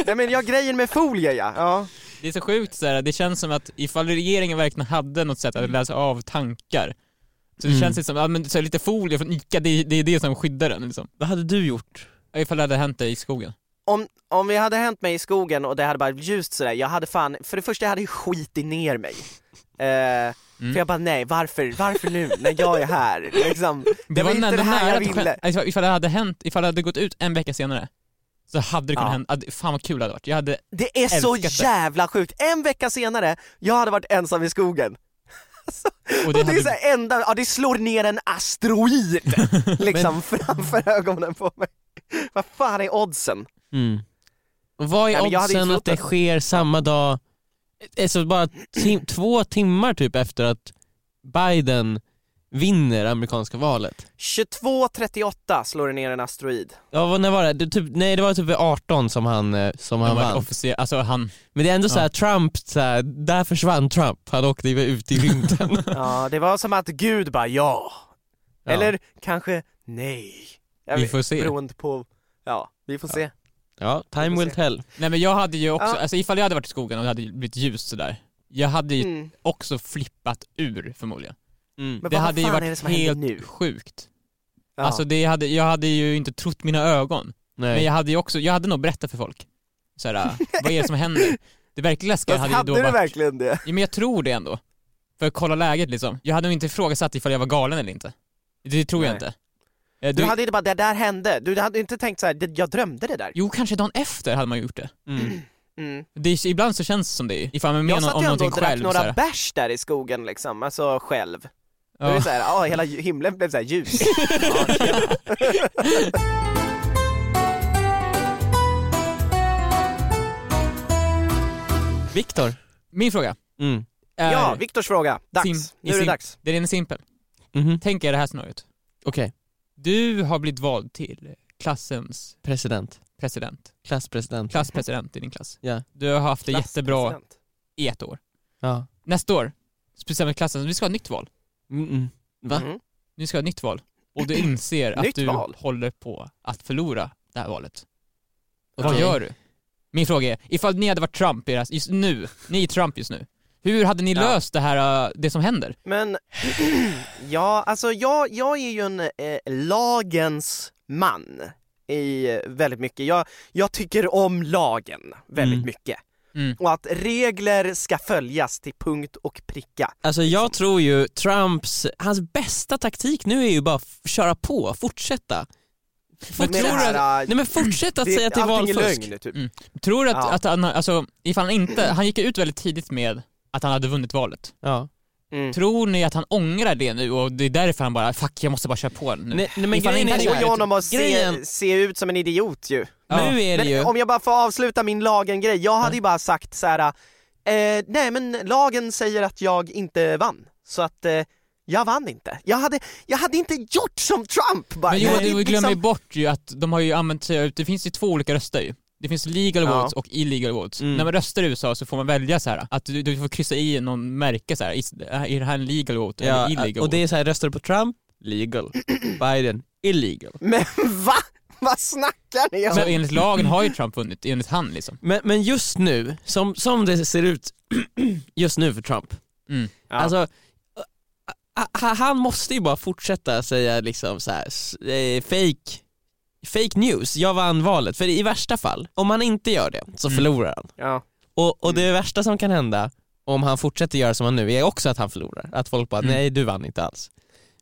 Nej men jag grejen med folie ja. ja. Det är så sjukt så här, det känns som att ifall regeringen verkligen hade något sätt att läsa av tankar, så det Mm. känns det som, ja, men, så lite folie från ICA, det, det är det som skyddar den liksom. Vad hade du gjort? Ifall det hade hänt dig i skogen. Om, om vi hade hänt mig i skogen och det hade bara ljust sådär, jag hade fan, för det första jag hade skitit ner mig. Eh, Mm. För jag bara nej, varför, varför nu när jag är här? Liksom, Det, var, inte ändå det här jag det ville. skedde. Ifall, ifall det hade hänt, ifall det hade gått ut en vecka senare, så hade det kunnat Ja. hända, fan vad kul det hade varit. Jag hade, Det är så Älskat det. jävla sjukt, en vecka senare, jag hade varit ensam i skogen. Och Och det det är så här enda, ja det slår ner en asteroid liksom framför ögonen på mig. Vad fan är oddsen? Mm. Och vad är men oddsen att det sker samma dag, alltså bara tim- två timmar typ efter att Biden vinner amerikanska valet? 22.38 slår det ner en asteroid. Ja, vad- när var det? det typ, nej det var typ vid 18 som han, eh, som han vann. officer, alltså han, Men det är ändå Ja. så här, Trump, så här, där försvann Trump, han åkte ju ut i rymden. Ja, det var som att Gud bara ja. Ja. Eller kanske nej. Jag Vi vet- får se. Beroende på, ja, vi får se. Ja, time will se. tell. Nej men jag hade ju också, Ja. alltså ifall jag hade varit i skogen och det hade blivit ljust sådär, jag hade ju Mm. också flippat ur förmodligen. Mm. Men det vad hade ju det varit händer helt nu? sjukt. Ja. Alltså det hade, jag hade ju inte trott mina ögon. Nej. Men jag hade ju också, jag hade nog berättat för folk. Såhär, vad är det som händer? Det verkligt läskiga hade ju hade då du varit... verkligen det? Ja, men jag tror det ändå. För att kolla läget liksom. Jag hade nog inte ifrågasatt ifall jag var galen eller inte. Det tror jag Nej. inte. Eh, Du hade inte bara, det där hände, du hade inte tänkt så här, "Det- jag drömde det där. Jo, kanske dagen efter hade man gjort det. Mm. Mm. det är, ibland så känns det som det, ifall man är med Jag om, satt om ju ändå någonting och drack själv. några bärs där i skogen liksom, alltså själv. Det Ja. var så här, ja hela himlen blev så här ljus. Viktor. Min fråga Mm. är, ja, Viktors fråga. Dags. Sim- nu är det dags. det är simpel. Mhm. Tänk er det här scenariot. Okej, Du har blivit vald till klassens president. president. Klasspresident. Klasspresident i din klass. Ja. Du har haft det jättebra i ett år. Ja. Nästa år, speciellt med klassen, vi ska ha ett nytt val. Mm -mm. Va? Mhm. Nu ska ha nytt val. Och du inser att Nytt du val? håller på att förlora det här valet. Vad Okej. gör du? Min fråga är, ifall ni hade varit Trump i det här- just nu, ni är Trump just nu, hur hade ni Ja. löst det här, äh, det som händer? Men, ja, alltså jag, jag är ju en eh, lagens man i eh, väldigt mycket. Jag, jag tycker om lagen väldigt Mm. mycket. Mm. Och att regler ska följas till punkt och pricka. Alltså jag tror ju Trumps, hans bästa taktik nu är ju bara att köra på, fortsätta. Men tror här, äh, Nej men fortsätt att det- säga till allting är valfusk. lögn typ. Mm. Tror du att, Ja. att han, alltså, ifall han inte, han gick ut väldigt tidigt med att han hade vunnit valet. Ja. Mm. Tror ni att han ångrar det nu och det är därför han bara, fuck jag måste bara köra på nu? Nej, nej men Ifall grejen inte är ju att se, se ut som en idiot ju. Ja. Nu är det Men ju, om jag bara får avsluta min lagen-grej, jag hade ju bara sagt så här. Eh, nej men lagen säger att jag inte vann, så att eh, jag vann inte. Jag hade, jag hade inte gjort som Trump bara. Men jo, du hade glömmer liksom- bort ju att de har ju använt sig det finns ju två olika röster ju. Det finns legal Ja. votes och illegal votes. Mm. När man röstar i USA så får man välja så här att du, du får kryssa i någon märke så här. är det här en legal vote eller ja, illegal och det är så här, röstar du på Trump? Legal. Biden? Illegal. Men va? Vad snackar ni om? Så enligt lagen har ju Trump vunnit, enligt han liksom. Men, men just nu, som, som det ser ut just nu för Trump, Mm. Ja. alltså han måste ju bara fortsätta säga liksom så här, eh, fake, fake news, jag vann valet. För i värsta fall, om han inte gör det så Mm. förlorar han. ja. Och, och det värsta som kan hända om han fortsätter göra som han nu är också att han förlorar. Att folk bara, Mm. nej du vann inte alls.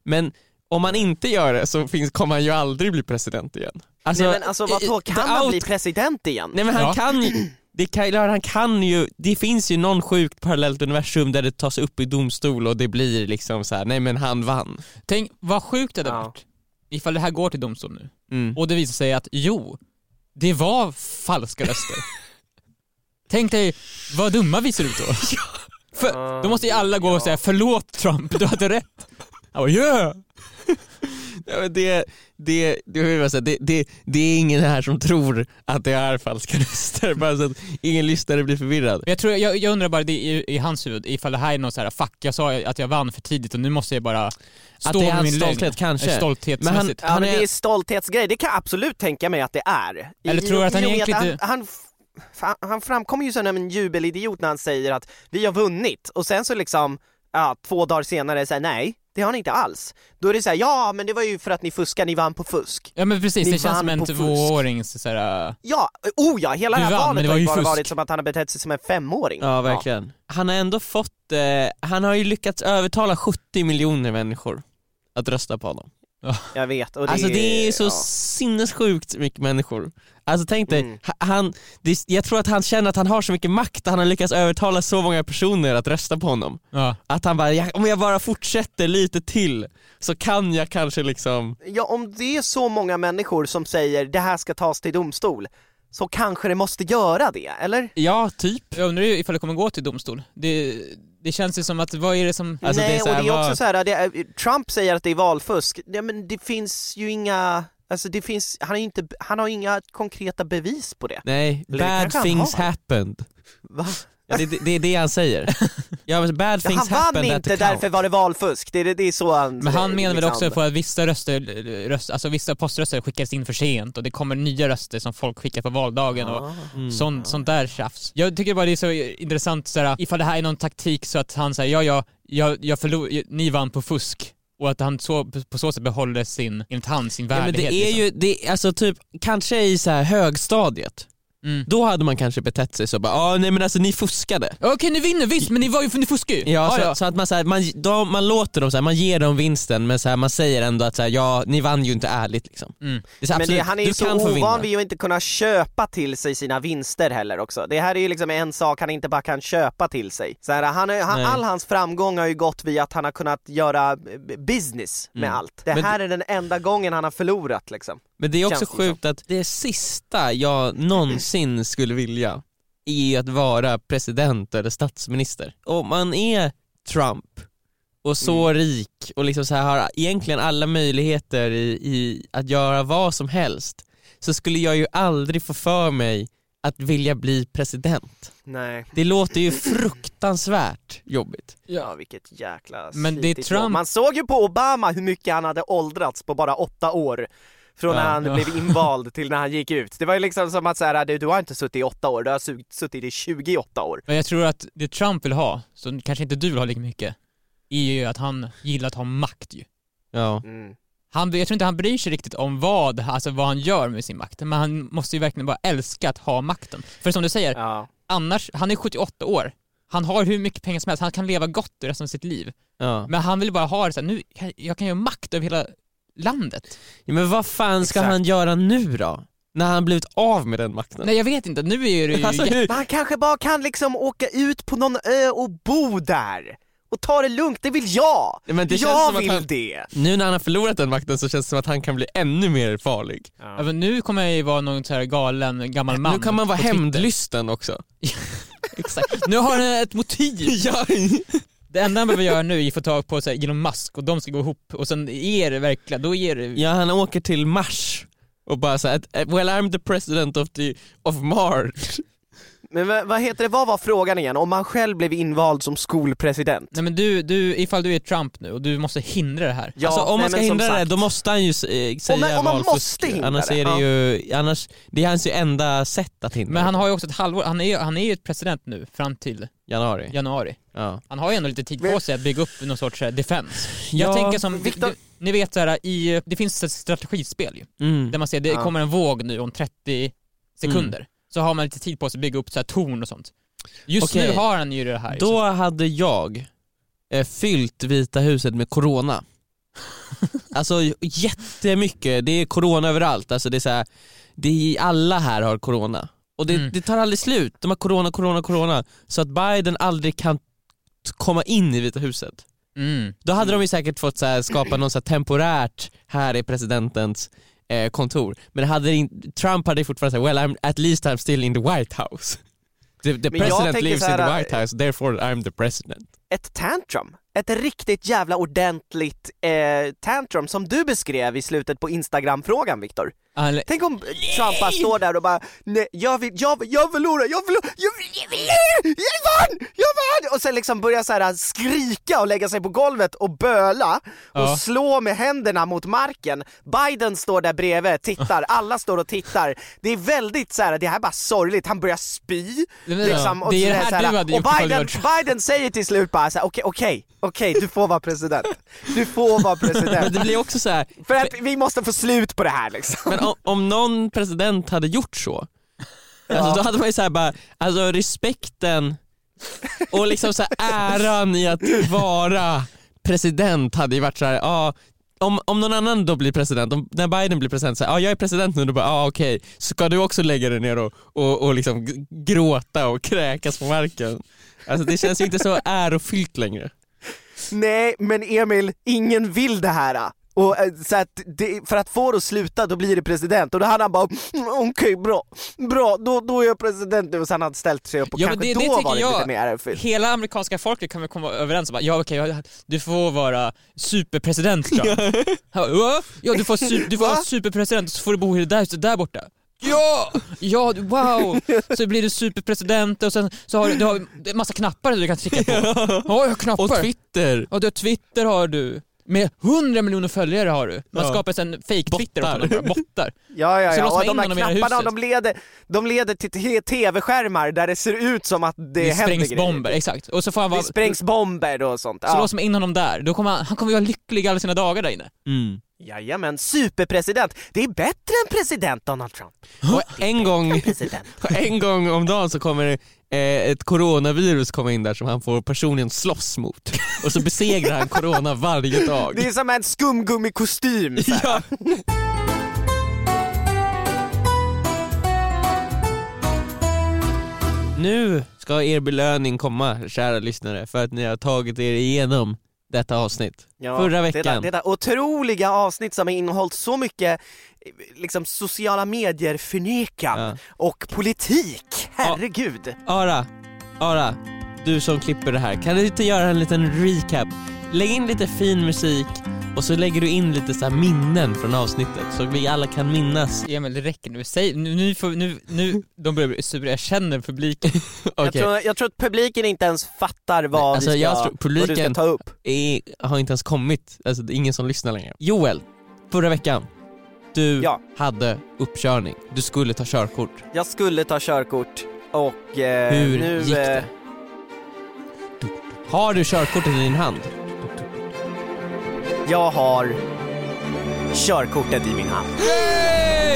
Men om han inte gör det så finns, kommer han ju aldrig bli president igen. Alltså, nej men alltså vadå, kan han out- bli president igen? Nej men han Ja. kan ju, det kan, han kan ju, det finns ju någon sjukt parallellt universum där det tas upp i domstol och det blir liksom så här: nej men han vann. Tänk vad sjukt det hade Ja. varit ifall det här går till domstol nu Mm. och det visar sig att jo, det var falska röster. Tänk dig vad dumma vi ser ut då. För, då måste ju alla gå och säga förlåt Trump, du hade rätt. Han bara yeah! Ja, men det, det, det, det, det, är ingen här som tror att det är falska röster, bara så att ingen lyssnare blir förvirrad. Men Jag, tror, jag, jag undrar bara det i, i hans huvud, ifall det här är något så här, fuck jag sa att jag vann för tidigt och nu måste jag bara stå Att det är med hans min lögn. stolthet kanske. Eh, Stolthetsmässigt. Ja Han men är- det är stolthetsgrej, det kan jag absolut tänka mig att det är. Eller tror du att han egentligen han, han, han, han framkommer ju som en jubelidiot när han säger att vi har vunnit och sen så liksom, ja, två dagar senare säger nej, det har ni inte alls. Då är det så här, ja men det var ju för att ni fuskar, ni vann på fusk. Ja men precis, Ni det känns som vann en på fusk. tvåårings så här, Ja, oh ja, hela Du det här valet det var har ju ju bara fusk. varit som att han har betett sig som en femåring. Ja verkligen. Han har ändå fått, eh, han har ju lyckats övertala 70 miljoner människor att rösta på honom. Jag vet. Och det alltså det är så ja. sinnessjukt mycket människor. Alltså tänk dig, Mm. ha- han, det, jag tror att han känner att han har så mycket makt att han har lyckats övertala så många personer att rösta på honom. ja. Att han bara, "Ja, om jag bara fortsätter lite till så kan jag kanske liksom Ja, om det är så många människor som säger det här ska tas till domstol, så kanske det måste göra det, eller? Ja, typ. Jag undrar ju ifall det kommer gå till domstol. Det, det känns ju som att, vad är det som... Alltså, Nej, det är så här, och det är vad- också så här, det är, Trump säger att det är valfusk, ja, men det finns ju inga, alltså det finns, han har ju inte, han har inga konkreta bevis på det. Nej, Eller bad han things har. happened. Va? Ja, det, det, det är det han säger. Ja, bad Han things vann happened at inte, därför var det valfusk. Det, är- det är så han... Men han menar väl liksom- också på att vissa röster, röst, alltså vissa poströster skickas in för sent och det kommer nya röster som folk skickar på valdagen och Ah. Mm. sånt, sånt där tjafs. Jag tycker bara det är så intressant såhär, ifall det här är någon taktik så att han säger ja, ja, jag, jag förlor, ni vann på fusk. Och att han så, på så sätt behåller sin, enligt han, sin Ja, men värdighet. det är liksom. ju, det, alltså typ, kanske i så här högstadiet, Mm. då hade man kanske betett sig så bara ah, nej men alltså ni fuskade. Okej ni vinner visst, men ni, var ju, ni fuskar ju. Ja, Ah, så, ja. så att man, så här, man, då, man låter dem, så här, man ger dem vinsten men så här, man säger ändå att så här, ja, ni vann ju inte ärligt liksom. Mm. Det är så, Men absolut, det, han är ju så ovan vid att inte kunna köpa till sig sina vinster heller också. Det här är ju liksom en sak han inte bara kan köpa till sig. Så här, han, är- han, all hans framgång har ju gått via att han har kunnat göra eh, business med Mm. allt. Det Men- här är den enda gången han har förlorat liksom. Men det är också Känns sjukt att det sista jag någonsin skulle vilja är att vara president eller statsminister. Om man är Trump och så Mm. rik och liksom så här har egentligen alla möjligheter i, i att göra vad som helst så skulle jag ju aldrig få för mig att vilja bli president. Nej. Det låter ju fruktansvärt jobbigt. Ja, vilket jäkla Men det är Trump-. Man såg ju på Obama hur mycket han hade åldrats på bara åtta år. Från när han blev invald till när han gick ut. Det var ju liksom som att säga, du, du har inte suttit i åtta år, du har su- suttit i 28 år. Men jag tror att det Trump vill ha, som kanske inte du vill ha lika mycket, är ju att han gillar att ha makt ju. Ja. Mm. Han, jag tror inte han bryr sig riktigt om vad, alltså vad han gör med sin makt, men han måste ju verkligen bara älska att ha makten. För som du säger, Ja. annars, han är 78 år, han har hur mycket pengar som helst, han kan leva gott resten av sitt liv. Ja. Men han vill bara ha det så här, nu, jag kan ju ha makt över hela landet. ja men vad fan ska Exakt. han göra nu då? När han blivit av med den makten? Nej jag vet inte, nu är det ju Alltså, Men han kanske bara kan liksom åka ut på någon ö och bo där. Och ta det lugnt, det vill jag! Men det känns jag som att vill han- det! Nu när han har förlorat den makten så känns det som att han kan bli ännu mer farlig. Ja, men nu kommer jag ju vara någon så här galen gammal man nu kan man vara hämndlysten också. Exakt. Nu har han ett motiv! ja. Det enda han behöver göra nu är att få tag på så här, Elon Musk och de ska gå ihop och sen är det verkligen, då är det... ja, han åker till Mars och bara såhär, well I'm the president of, the, of Mars. Men vad, heter det, vad var frågan igen? Om man själv blev invald som skolpresident? Nej men du, du, ifall du är Trump nu och du måste hindra det här. Ja, alltså om man ska hindra det, sagt. då måste han ju eh, säga Om man- om man valfusk. måste hindra annars det, är det ja. ju, annars, det är hans ju enda sätt att hindra Men han det. har ju också ett halvår, han är ju han är ju ett president nu fram till Januari. januari. Ja. Han har ju ändå lite tid på sig att bygga upp någon sorts eh, defense. Jag Ja, tänker som, Victor- du, ni vet såhär, i, det finns ett strategispel ju, Mm. där man ser det Ja. kommer en våg nu om 30 sekunder. Så har man lite tid på sig att bygga upp så här torn och sånt. Just Okej. nu har han ju det här. Då hade jag eh, fyllt Vita huset med corona. alltså jättemycket, det är corona överallt. Alltså det är så här, det är, alla här har corona. Och det, Mm. det tar aldrig slut, de har corona, corona, corona. Så att Biden aldrig kan komma in i Vita huset. Mm. Då hade de ju säkert fått så här, skapa något så här temporärt, här är presidentens eh, kontor. Men hade in, Trump hade fortfarande sagt, well I'm, at least I'm still in the White House. The, the president lives så in the här, White House, therefore I'm the president. Ett tantrum? Ett riktigt jävla ordentligt eh, tantrum som du beskrev i slutet på Instagram-frågan Viktor. Eller- Tänk om Trump bara står där och bara nej, jag, vill, jag, jag förlorar, jag förlorar, jag, vill- jag, vill- jag vann, jag vann! Och sen liksom börjar så här skrika och lägga sig på golvet och böla och Ja. slå med händerna mot marken. Biden står där bredvid, tittar, alla står och tittar. Det är väldigt så här, det här är bara sorgligt, han börjar spy. Liksom, och Det är det här här, du hade och gjort Biden, säger till slut bara så här, okej, okej, okej, du får vara president. Du får vara Men president. det blir också så här, För att vi måste få slut på det här liksom. men om, om någon president hade gjort så, alltså, då hade man ju så här bara, alltså respekten och liksom så här äran i att vara president hade ju varit så här, ja om, om någon annan då blir president, om, när Biden blir president, så här, ja jag är president nu, då bara ja okej, ska du också lägga dig ner och, och, och liksom g- gråta och kräkas på marken? Alltså det känns ju inte så ärofyllt längre. Nej, men Emil, ingen vill det här. Och, eh, så att det, för att få det att sluta, då blir det president. Och då hade han bara, "Mm, okej bra, bra, då, då är jag president nu. Och sen hade han ställt sig upp och Ja, kanske det- det då tycker var det jag- lite mer ärofyllt. Hela amerikanska folket kan väl komma överens om att ja okej, ja, du får vara superpresident Trump. ja, du får, du får vara Va? superpresident och så får du bo i det där huset där borta. Ja! Ja, wow! Så blir du superpresident och sen så har du, du har en massa knappar du kan trycka på. Ja, jag har knappar. Och Twitter! Ja, du har Twitter har du. Med 100 miljoner följare har du. Man Ja. skapar en fake-Twitter Bottar. åt honom bottar. Ja, ja, Så ja. Och de det här knapparna, de leder, de leder till tv-skärmar där det ser ut som att det, Det, händer sprängs grejer. bomber, exakt. Och så får han vara... Det sprängs bomber och sånt. Så Ja. låser man in honom där. Då kommer han, han kommer vara lycklig alla sina dagar där inne. Mm. Jajamän, superpresident. Det är bättre än president Donald Trump. Och en gång, President. en gång om dagen så kommer eh, ett coronavirus komma in där som han får personligen slåss mot. Och så besegrar han corona varje dag. Det är som en skumgummikostym. Ja. Nu ska er belöning komma, kära lyssnare, för att ni har tagit er igenom detta avsnitt. Ja, Förra Det veckan. där, det där otroliga avsnitt som har innehållit så mycket eh, liksom sociala medier förnekan Ja. och politik. Herregud. Ara, Ara, du som klipper det här, kan du inte göra en liten recap? Lägg in lite fin musik och så lägger du in lite så här minnen från avsnittet så vi alla kan minnas. Emil, det räcker nu. Säg, nu, nu, får, nu, nu de börjar bli sura. Jag känner publiken. Jag, Okej, tror, jag tror att publiken inte ens fattar vad, Alltså, vi ska, jag tror vad du ska publiken- ta upp. är, har inte ens kommit, alltså det är ingen som lyssnar längre. Joel, förra veckan, du Ja. hade uppkörning, du skulle ta körkort. Jag skulle ta körkort och eh, Hur nu... gick det? eh, Har du körkortet i din hand? Jag har körkortet i min hand.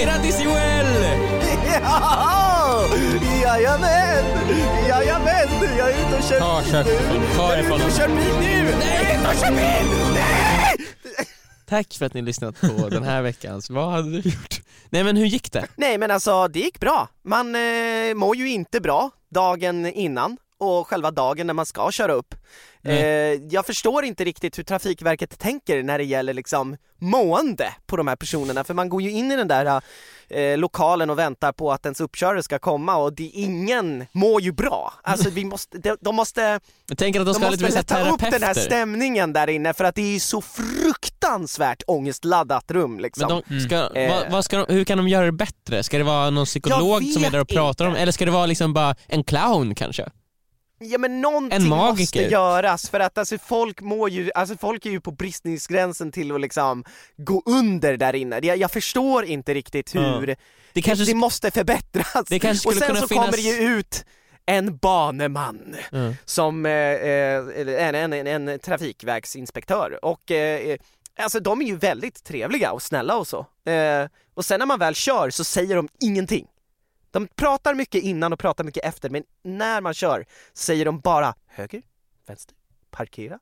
Grattis Joel! Ja! Jajamän! Jajamän! Jag är ute och kör Ta bil körkortet nu. ta det från Jag är ute och kör bil nu! Nej! Jag är ute och kör bil! Nej! Tack för att ni lyssnat på den här veckans Vad hade du gjort? Nej men hur gick det? Nej men alltså, det gick bra. Man eh, mår ju inte bra dagen innan och själva dagen när man ska köra upp. Eh, jag förstår inte riktigt hur Trafikverket tänker när det gäller liksom mående på de här personerna, för man går ju in i den där eh, lokalen och väntar på att ens uppkörare ska komma och det, ingen mår ju bra. Alltså vi måste, de, de måste, Jag tänker att de de ska lite måste lätta upp den här stämningen där inne för att det är ju så fruktansvärt ångestladdat rum liksom. Men de ska, Mm. vad, vad ska de, hur kan de göra det bättre? Ska det vara någon psykolog som är där och pratar om inte. eller ska det vara liksom bara en clown kanske? Ja men någonting måste göras för att alltså folk mår ju, alltså folk är ju på bristningsgränsen till att liksom gå under där inne. Jag, jag förstår inte riktigt hur, Det det, kanske det måste förbättras. Det kanske och sen kunna så finnas- kommer det ju ut en baneman Ja. som, eh, eh, en, en, en, en trafikverksinspektör och eh, Alltså de är ju väldigt trevliga och snälla och så. Eh, och sen när man väl kör så säger de ingenting. De pratar mycket innan och pratar mycket efter, men när man kör säger de bara höger, vänster, parkera,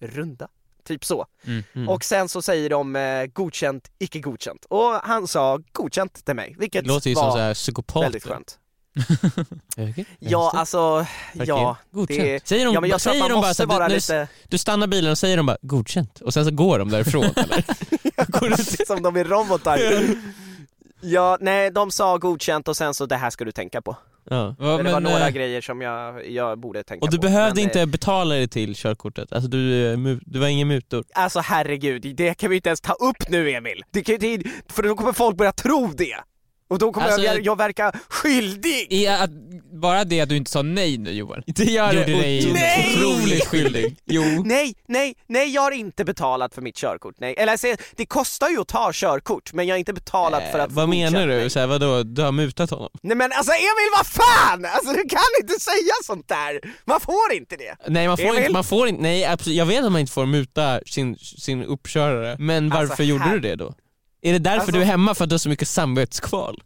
runda, typ så. Mm. Och sen så säger de eh, godkänt, icke godkänt. Och han sa godkänt till mig, vilket det låter ju som var så här psykopater. väldigt skönt. Höger, Ja, alltså, parkera, ja. godkänt. det- säger de, Ja men jag säger de bara så du, lite, du stannar bilen och säger de bara godkänt och sen så går de därifrån eller? Går som de är robotar. Ja, nej de sa godkänt och sen så det här ska du tänka på. ja. Ja, det var men, några eh, grejer som jag, jag borde tänka Och du på. behövde Men, inte eh, betala dig till körkortet, alltså du, eh, du var ingen mutor. Alltså herregud, det kan vi inte ens ta upp nu Emil! Det kan, det, för då kommer folk börja tro det! Och då kommer Alltså- jag, jag verka skyldig! i att, bara det att du inte sa nej nu Johan. Det gör Gjorde det dig Nej! otroligt skyldig. Jo. Nej, nej, nej jag har inte betalat för mitt körkort, nej. Eller säger, det kostar ju att ta körkort men jag har inte betalat för att vad menar du? Så här, vadå, du har mutat honom? Nej men alltså Emil vad fan! Alltså du kan inte säga sånt där! Man får inte det! Nej man får Emil? inte, man får inte, nej absolut, jag vet att man inte får muta sin, sin uppkörare, men varför Alltså, gjorde här- du det då? Är det därför Alltså- du är hemma, för att du har så mycket samvetskval?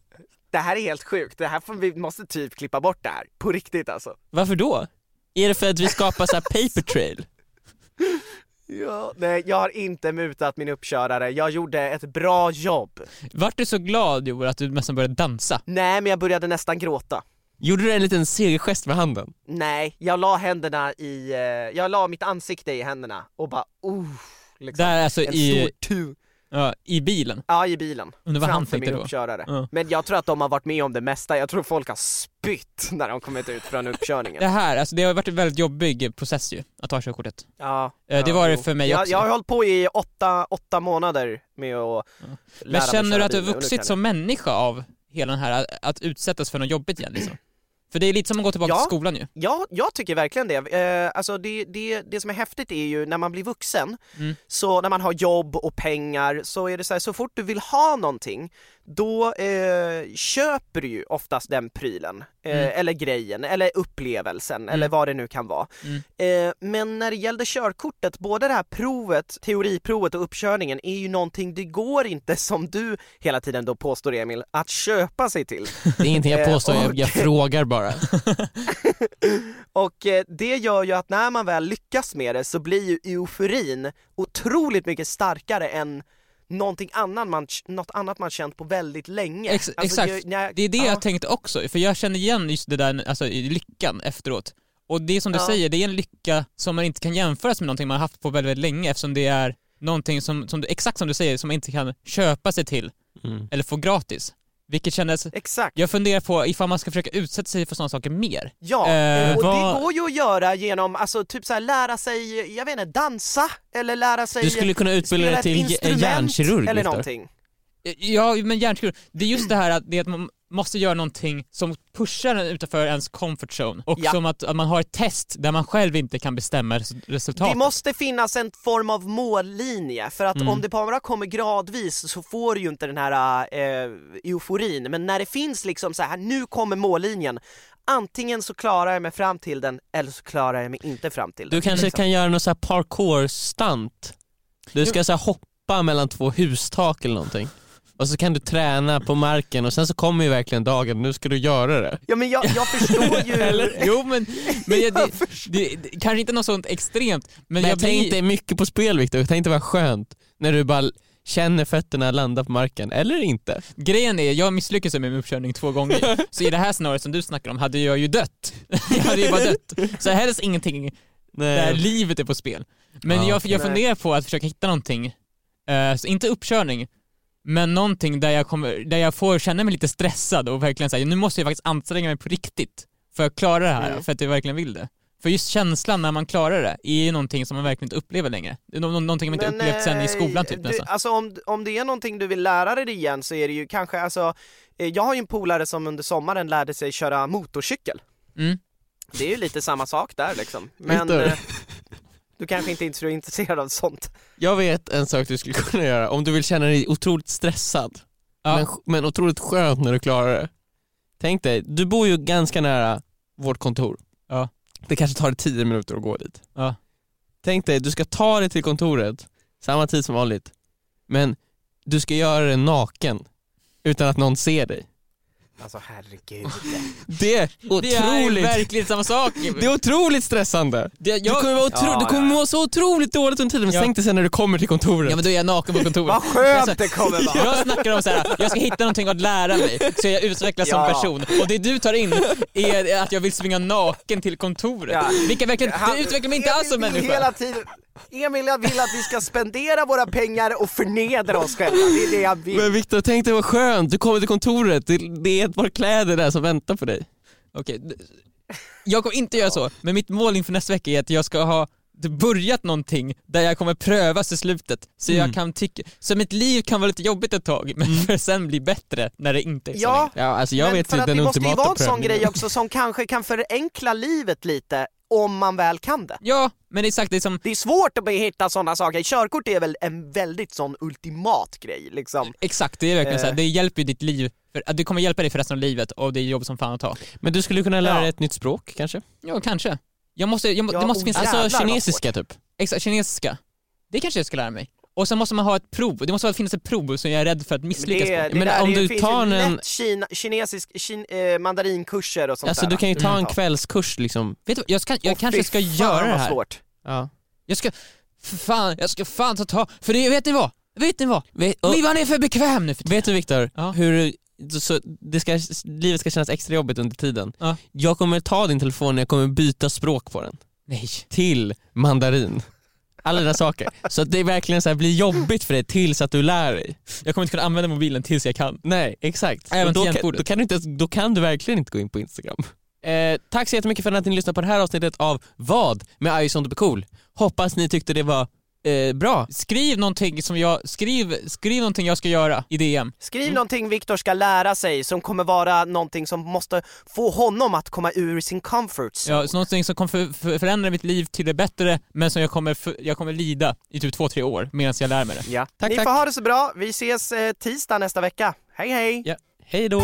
Det här är helt sjukt, det här får vi måste typ klippa bort det här. På riktigt alltså. Varför då? Är det för att vi skapar så här paper trail? Ja, nej jag har inte mutat min uppkörare, jag gjorde ett bra jobb. Vart du så glad Johan att du nästan började dansa? Nej men jag började nästan gråta. Gjorde du en liten segergest med handen? Nej, jag la händerna i, eh, jag la mitt ansikte i händerna och bara uh, liksom. Där alltså en i, stor ja, i bilen? Ja, i bilen. Undrar vad han tänkte min då? uppkörare. Ja. Men jag tror att de har varit med om det mesta, jag tror folk har spytt när de kommit ut från uppkörningen. Det här, alltså det har varit en väldigt jobbig process ju, att ta körkortet. Ja, Eh, det ja, var det för mig jag, också. Jag har hållit på i åtta, åtta månader med att lära Men känner du att du har vuxit som människa av hela den här att utsättas för något jobbigt igen liksom. För det är lite som att gå tillbaka Ja. till skolan ju. Ja, jag tycker verkligen det. Eh, alltså det, det. Det som är häftigt är ju när man blir vuxen, Mm. så när man har jobb och pengar, så är det så här, så fort du vill ha någonting, då eh, köper du ju oftast den prylen, eh, Mm. eller grejen, eller upplevelsen, eller vad det nu kan vara. Mm. Eh, men när det gällde körkortet, både det här provet, teoriprovet och uppkörningen är ju någonting, det går inte som du hela tiden då påstår Emil, att köpa sig till. Det är ingenting jag Eh, påstår, jag, och- jag frågar bara. Och eh, det gör ju att när man väl lyckas med det så blir ju euforin otroligt mycket starkare än någonting annat man, något annat man känt på väldigt länge. Ex- exakt. ju- när- Det är det ja. jag tänkte också, för jag känner igen just det där, alltså lyckan efteråt. Och det är som du Ja. säger, det är en lycka som man inte kan jämföras med någonting man har haft på väldigt, väldigt länge eftersom det är någonting som, som du, exakt som du säger, som man inte kan köpa sig till Mm. eller få gratis. Vilket kändes, Exakt. jag funderar på ifall man ska försöka utsätta sig för sådana saker mer. Ja, Eh, och vad- det går ju att göra genom, alltså typ så här, lära sig, jag vet inte, dansa eller lära sig Du skulle kunna utbilda dig till hjärnkirurg eller någonting. Ja, men hjärnkirurg, det är just det här att, det att man måste göra någonting som pushar en utanför ens comfort zone och Ja. som att, att man har ett test där man själv inte kan bestämma res- resultatet. Det måste finnas en form av mållinje, för att Mm. om det bara kommer gradvis så får du ju inte den här eh, euforin, men när det finns liksom så här, nu kommer mållinjen, antingen så klarar jag mig fram till den, eller så klarar jag mig inte fram till den. Du kanske liksom. kan göra någon så här parkour-stunt. Du ska så här hoppa mellan två hustak eller någonting. Och så kan du träna på marken och sen så kommer ju verkligen dagen, nu ska du göra det. Ja men jag, jag förstår ju... Eller? Jo men, men jag, det, Jag det, det, kanske inte något sånt extremt, men, Men jag tänk blir... dig mycket på spel Viktor, tänk dig vad skönt när du bara känner fötterna landa på marken, eller inte. Grejen är, jag misslyckades med min uppkörning två gånger, så i det här scenariot som du snackar om hade jag ju dött. Jag hade ju bara dött. Så helst ingenting där Nej. livet är på spel. Men Ja, jag, jag funderar på att försöka hitta någonting, eh, så inte uppkörning, men någonting där jag, kommer, där jag får känna mig lite stressad och verkligen säga nu måste jag faktiskt anstränga mig på riktigt för att klara det här, Mm. för att jag verkligen vill det. För just känslan när man klarar det är ju någonting som man verkligen inte upplever längre. Det är nå- nå- någonting man inte Men, upplevt sen i eh, skolan typ du, nästan. Alltså om, om det är någonting du vill lära dig igen så är det ju kanske, alltså, eh, jag har ju en polare som under sommaren lärde sig köra motorcykel. Mm. Det är ju lite samma sak där liksom. Men du kanske inte är så intresserad av sånt. Jag vet en sak du skulle kunna göra om du vill känna dig otroligt stressad, Ja. men, men otroligt skönt när du klarar det. Tänk dig, du bor ju ganska nära vårt kontor. Ja. Det kanske tar 10 minuter att gå dit. Ja. Tänk dig, du ska ta dig till kontoret, samma tid som vanligt, men du ska göra det naken, utan att någon ser dig. Alltså herregud. Det är Det är otroligt, verkligen samma sak. det är otroligt stressande. Det, Du jag, kommer, vara otro, Ja, du kommer ja. må så otroligt dåligt under tiden, men Ja. tänk dig sen när du kommer till kontoret. ja men då är jag naken på kontoret. Vad skönt det kommer vara! Jag snackar om så här, jag ska hitta någonting att lära mig så jag utvecklas som person. Och det du tar in är att jag vill springa naken till kontoret. Ja. Vilka verkligen, det utvecklar mig inte alls som människa. Hela tiden, Emil jag vill att vi ska spendera våra pengar och förnedra oss själva, det är det jag vill. Men Viktor, tänk dig vad skönt, du kommer till kontoret, det, är ett par kläder där som väntar på dig. Okej, jag kommer inte göra så, men mitt mål inför nästa vecka är att jag ska ha börjat någonting där jag kommer prövas i slutet, så Mm. jag kan tycka, så mitt liv kan vara lite jobbigt ett tag, men för sen bli bättre när det inte är så Ja, längre. Ja, alltså jag Men vet för ju att den det måste ju vara en sån grej också som kanske kan förenkla livet lite om man väl kan det. Ja, men exakt, det är som, Det är svårt att hitta sådana saker, körkort är väl en väldigt sån ultimat grej liksom. exakt, det är verkligen Eh. så här, det hjälper ju ditt liv, för, det kommer hjälpa dig för resten av livet och det är jobb som fan att ta. Men du skulle kunna lära Ja. dig ett nytt språk kanske? Ja, kanske. Jag måste, jag, Ja, det måste och finnas, Alltså kinesiska typ? exakt, kinesiska. Det kanske jag ska lära mig. Och sen måste man ha ett prov, det måste finnas ett prov som jag är rädd för att Men misslyckas det, på. det Men där, om det du tar en- Kina, kinesisk, kin, eh, mandarinkurser och sånt Alltså där. du kan ju ta en kvällskurs liksom. Vet du jag, ska, jag Åh, kanske ska fan, göra det här. Svårt. Ja. Jag ska, för fan, jag ska fan ta tag, för det, vet ni vad? Vet ni vad? Vet, och, Men man är för bekväm nu för tiden. vet du Viktor, Ja. hur så det ska, livet ska kännas extra jobbigt under tiden. Ja. Jag kommer ta din telefon och jag kommer byta språk på den. Nej. Till mandarin. Alla dina saker. Så att det verkligen så här blir jobbigt för dig tills att du lär dig. Jag kommer inte kunna använda mobilen tills jag kan. Nej, exakt. Även då, kan, då, kan du inte, då kan du verkligen inte gå in på Instagram. Eh, tack så jättemycket för att ni lyssnade på det här avsnittet av Vad med I just want to be cool. Hoppas ni tyckte det var Eh, bra. Skriv någonting som jag, skriv, skriv någonting jag ska göra i DM. Skriv någonting Viktor ska lära sig som kommer vara någonting som måste få honom att komma ur sin comfort zone. Ja, så någonting som kommer för, för, förändra mitt liv till det bättre, men som jag kommer, för, jag kommer lida i typ två, tre år medan jag lär mig det. Ja. Tack, Ni tack. får ha det så bra, vi ses eh, tisdag nästa vecka. Hej hej! Ja. Hej då!